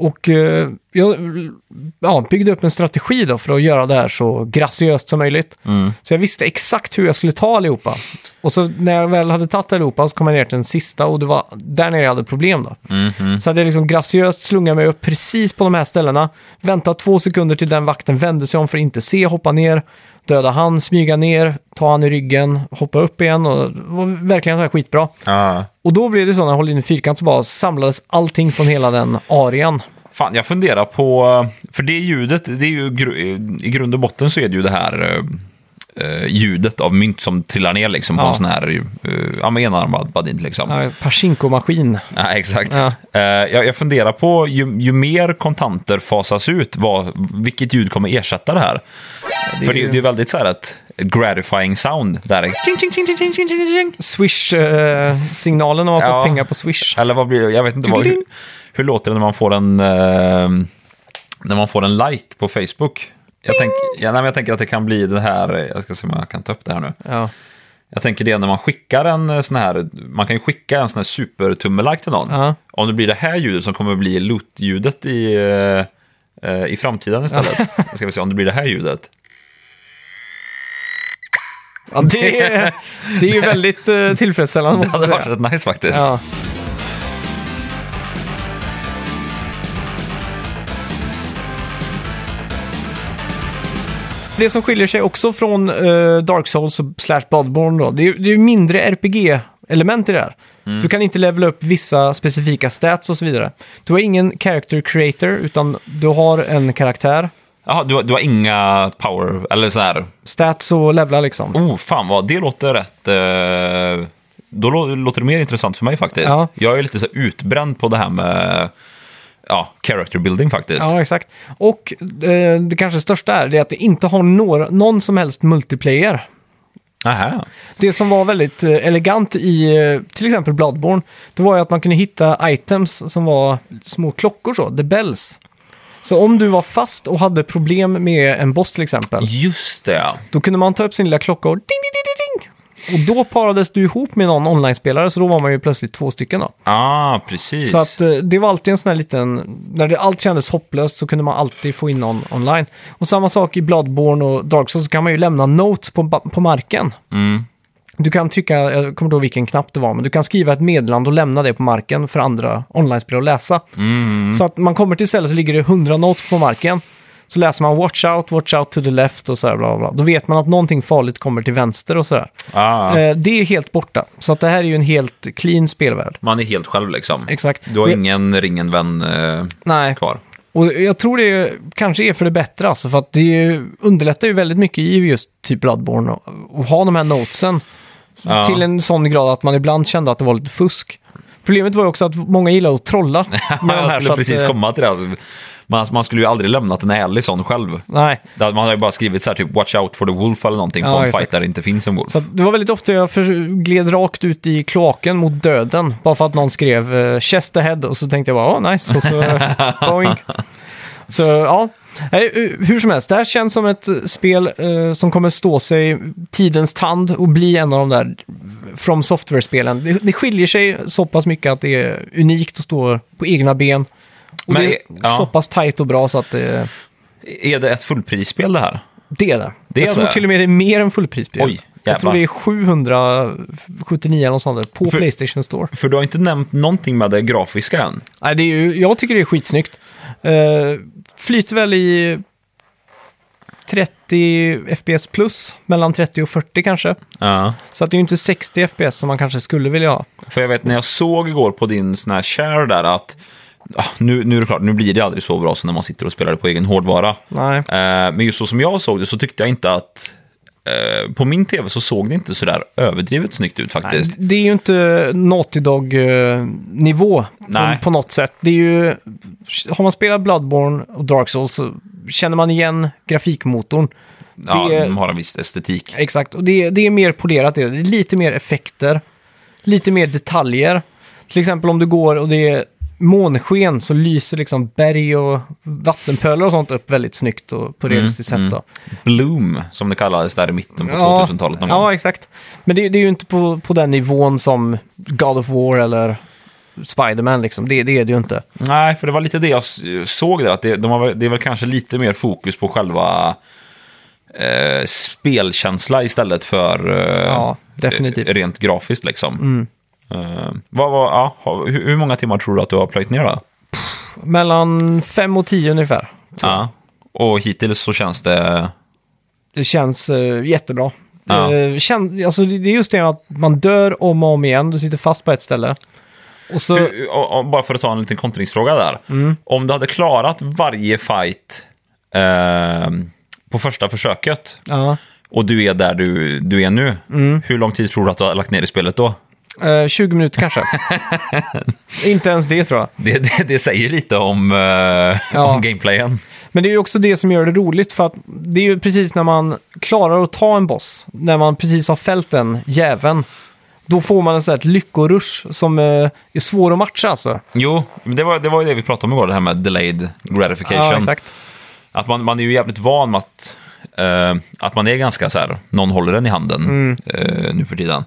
Och eh, jag ja, byggde upp en strategi då för att göra det här så graciöst som möjligt. Mm. Så jag visste exakt hur jag skulle ta allihopa. Och så när jag väl hade tagit allihopa så kom jag ner till den sista och det var där nere jag hade problem då. Mhm. Så hade jag liksom graciöst slungat mig upp precis på de här ställena. Väntat två sekunder till den vakten vände sig om för att inte se, hoppa ner, döda han, smyga ner, ta han i ryggen, hoppa upp igen och det var verkligen så här skitbra. Ja. Och då blev det så när jag håller in i fyrkant så bara samlades allting från hela den arean. Fan, jag funderar på... För det ljudet, det är ju i grund och botten så är det ju det här eh, ljudet av mynt som trillar ner liksom på Ja. en sån här uh, ja, enarmad badint liksom. Ja, Pachinko-maskin. Ja, exakt. Ja. Eh, jag, jag funderar på, ju, ju mer kontanter fasas ut, vad, vilket ljud kommer ersätta det här? det För det, ju- det är väldigt så här ett gratifying sound. Där är. Swish-signalen när man Ja. fått pengar på Swish. Eller vad blir det? Jag vet inte vad, hur, hur låter det när man får en, eh, när man får en like på Facebook? Jag, tänk, ja, nej, jag tänker att det kan bli det här, jag ska se om jag kan ta upp det här nu. Ja. Jag tänker det när man skickar en eh, sån här, man kan ju skicka en sån här supertummelike till någon. Ja. Om det blir det här ljudet som kommer bli loot-ljudet i, eh, eh, i framtiden istället. ska vi se om det blir det här ljudet. Ja, det, det är ju väldigt uh, tillfredsställande Det hade varit rätt nice faktiskt. Ja. Det som skiljer sig också från eh, Dark Souls slash Bloodborne då, det är, det är mindre RPG-element i det här. Mm. Du kan inte levela upp vissa specifika stats och så vidare. Du har ingen character creator, utan du har en karaktär. Jaha, du, har- du har inga power, eller så här, Stats och levla liksom. oh fan vad, det låter rätt, eh, då lå- låter det mer intressant för mig faktiskt. Ja. Jag är lite så här utbränd på det här med, ja, character building faktiskt. Ja, exakt. Och eh, det kanske största är det att det inte har några, någon som helst multiplayer. Aha. Det som var väldigt eh, elegant i eh, till exempel Bloodborne, det var ju att man kunde hitta items som var små klockor så, the bells. Så om du var fast och hade problem med en boss till exempel, Just det, då kunde man ta upp sin lilla klocka och ding, ding, ding, ding. Och då parades du ihop med någon online-spelare, så då var man ju plötsligt två stycken då. Ah, precis. Så att eh, det var alltid en sån här liten, när det allt kändes hopplöst så kunde man alltid få in någon online. Och samma sak i Bloodborne och Dark Souls så kan man ju lämna notes på, på marken. Mm. Du kan trycka, jag kommer inte ihåg vilken knapp det var, men du kan skriva ett meddelande och lämna det på marken för andra online-spelare att läsa. Mm. Så att man kommer till stället så ligger det 100 notes på marken. Så läser man watch out, watch out to the left och så här bla bla. Då vet man att någonting farligt kommer till vänster och så där. Ah, Eh, det är helt borta. Så att det här är ju en helt clean spelvärld. man är helt själv liksom. Exakt. Du har Och- ingen ringen vän eh, Nej, kvar. och jag tror det kanske är för det bättre alltså. För att det underlättar ju väldigt mycket i just typ Bloodborne och, och ha de här notesen. Ja. Till en sån grad att man ibland kände att det var lite fusk. Problemet var ju också att många gillar att trolla med jag här. skulle att, precis eh, komma till det. Alltså, Man, man skulle ju aldrig lämnat en ärlig sån själv. Nej, Man har ju bara skrivit så här typ watch out for the wolf eller någonting Ja, på en exakt. fight där det inte finns en wolf. så att det var väldigt ofta jag för, gled rakt ut i kloaken mot döden. Bara för att någon skrev uh, chest ahead och så tänkte jag bara, åh nice. Och så, boing. Så ja, Nej, hur som helst, det här känns som ett spel eh, som kommer stå sig tidens tand och bli en av de där From Software-spelen. Det, det skiljer sig så pass mycket att det är unikt och står på egna ben. Och Men, det är ja. så pass tajt och bra så att det, Är det ett fullprisspel det här? det är det. Det jag är tror det. till och med det är mer än fullprisspel. Oj, jag tror det är 779 eller något sånt på För- Playstation Store. För du har inte nämnt någonting med det grafiska än. Nej, det är ju, jag tycker det är skitsnyggt. Uh, flyter väl i 30 FPS plus, mellan 30 och 40 kanske. Ja. Så att det är ju inte 60 FPS som man kanske skulle vilja ha. För jag vet när jag såg igår på din sån här share där att nu, nu är det klart, nu blir det aldrig så bra som när man sitter och spelar det på egen hårdvara. Nej. Eh, men just så som jag såg det så tyckte jag inte att eh, på min tv så såg det inte sådär överdrivet snyggt ut Nej, faktiskt. det är ju inte Naughty Dog-nivå på, Nej. på något sätt. Det är ju, har man spelat Bloodborne och Dark Souls så känner man igen grafikmotorn. ja, det- de har en viss estetik. Exakt, och det, det är mer polerat. Det är lite mer effekter, lite mer detaljer. Till exempel om du går och det är månsken så lyser liksom berg och vattenpölar och sånt upp väldigt snyggt och på realistiskt sätt. Då. Bloom, som det kallades där i mitten på Ja, 2000-talet. någon gång. Ja, exakt. Men det, det är ju inte på, på den nivån som God of War eller Spider-Man liksom. Det, det är det ju inte. Nej, för det var lite det jag såg där. Att det, de har, det är väl kanske lite mer fokus på själva eh, spelkänsla istället för eh, Ja, definitivt. eh, rent grafiskt. Liksom. Eh, vad, vad, ja, ha- hur, många timmar tror du att du har plöjt ner då? Mellan fem och tio ungefär. Ja. Och hittills så känns det... Det känns eh, jättebra. Ja. Eh, kän, alltså, det är just det att man dör om och om igen. Du sitter fast på ett ställe. Och så... Hur- och- och Bara för att ta en liten kontringsfråga där. Om du hade klarat varje fight eh, på första försöket Ja. och du är där du, du är nu, hur lång tid tror du att du har lagt ner i spelet då? Eh, 20 minuter kanske. inte ens det tror jag. Det, det, det säger lite om, eh, Ja. om gameplayen. Men det är ju också det som gör det roligt för att det är ju precis när man klarar att ta en boss, när man precis har fällt den jäveln, då får man en sån här lyckorush som eh, är svår att matcha alltså. Jo, det var, det var ju det vi pratade om igår, det här med delayed gratification. Ja, exakt. Att man, man är ju jävligt van med att, eh, att man är ganska så här, någon håller den i handen Mm. eh, nu för tiden.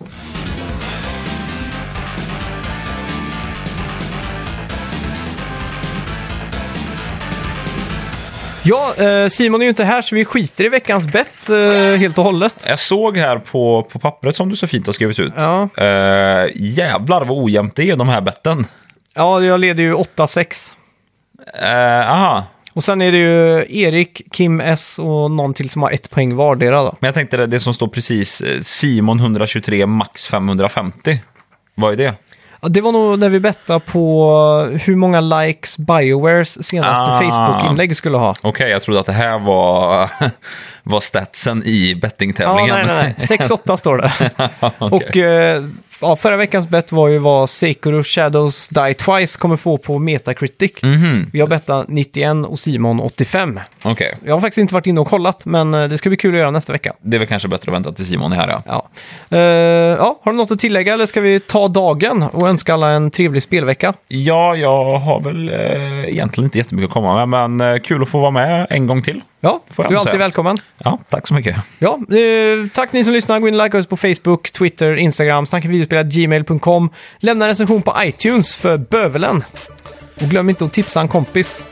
Ja, eh, Simon är ju inte här så vi skiter i veckans bett eh, helt och hållet. Jag såg här på, på pappret som du så fint har skrivit ut. Ja. Eh, jävlar vad ojämnt det är de här betten. Ja, jag leder ju 8-6. Eh, aha, Och sen är det ju Erik, Kim S och någon till som har ett poäng vardera då. men jag tänkte det, det som står precis, Simon 123 max 550. Vad är det? Ja, det var nog när vi bettade på hur många likes Biowares senaste Ah. Facebook-inlägg skulle ha. Okej, jag trodde att det här var, var statsen i Ja, bettingtävlingen. nej, nej, nej. 6-8 står det. Okej. Och eh, ja, förra veckans bett var ju vad Sekiro Shadows Die Twice kommer få på Metacritic. Mhm, Vi har bettat 91 och Simon 85. Okej, Jag har faktiskt inte varit inne och kollat, men eh, det ska bli kul att göra nästa vecka. det är väl kanske bättre att vänta till Simon är här ja. Ja. Eh, ja, har du något att tillägga eller ska vi ta dagen och önska alla en trevlig spelvecka? Ja, jag har väl eh, egentligen inte jättemycket att komma med, men eh, kul att få vara med en gång till. Ja, du är alltid säga. välkommen. Ja, tack så mycket. Ja, eh, tack ni som lyssnar. Gå in och like oss på Facebook, Twitter, Instagram, snackavideospel.gmail.com. Lämna en recension på iTunes för bövelen. Och glöm inte att tipsa en kompis.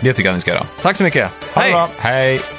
Det tycker jag ni ska göra. Tack så mycket. Hej! Hej!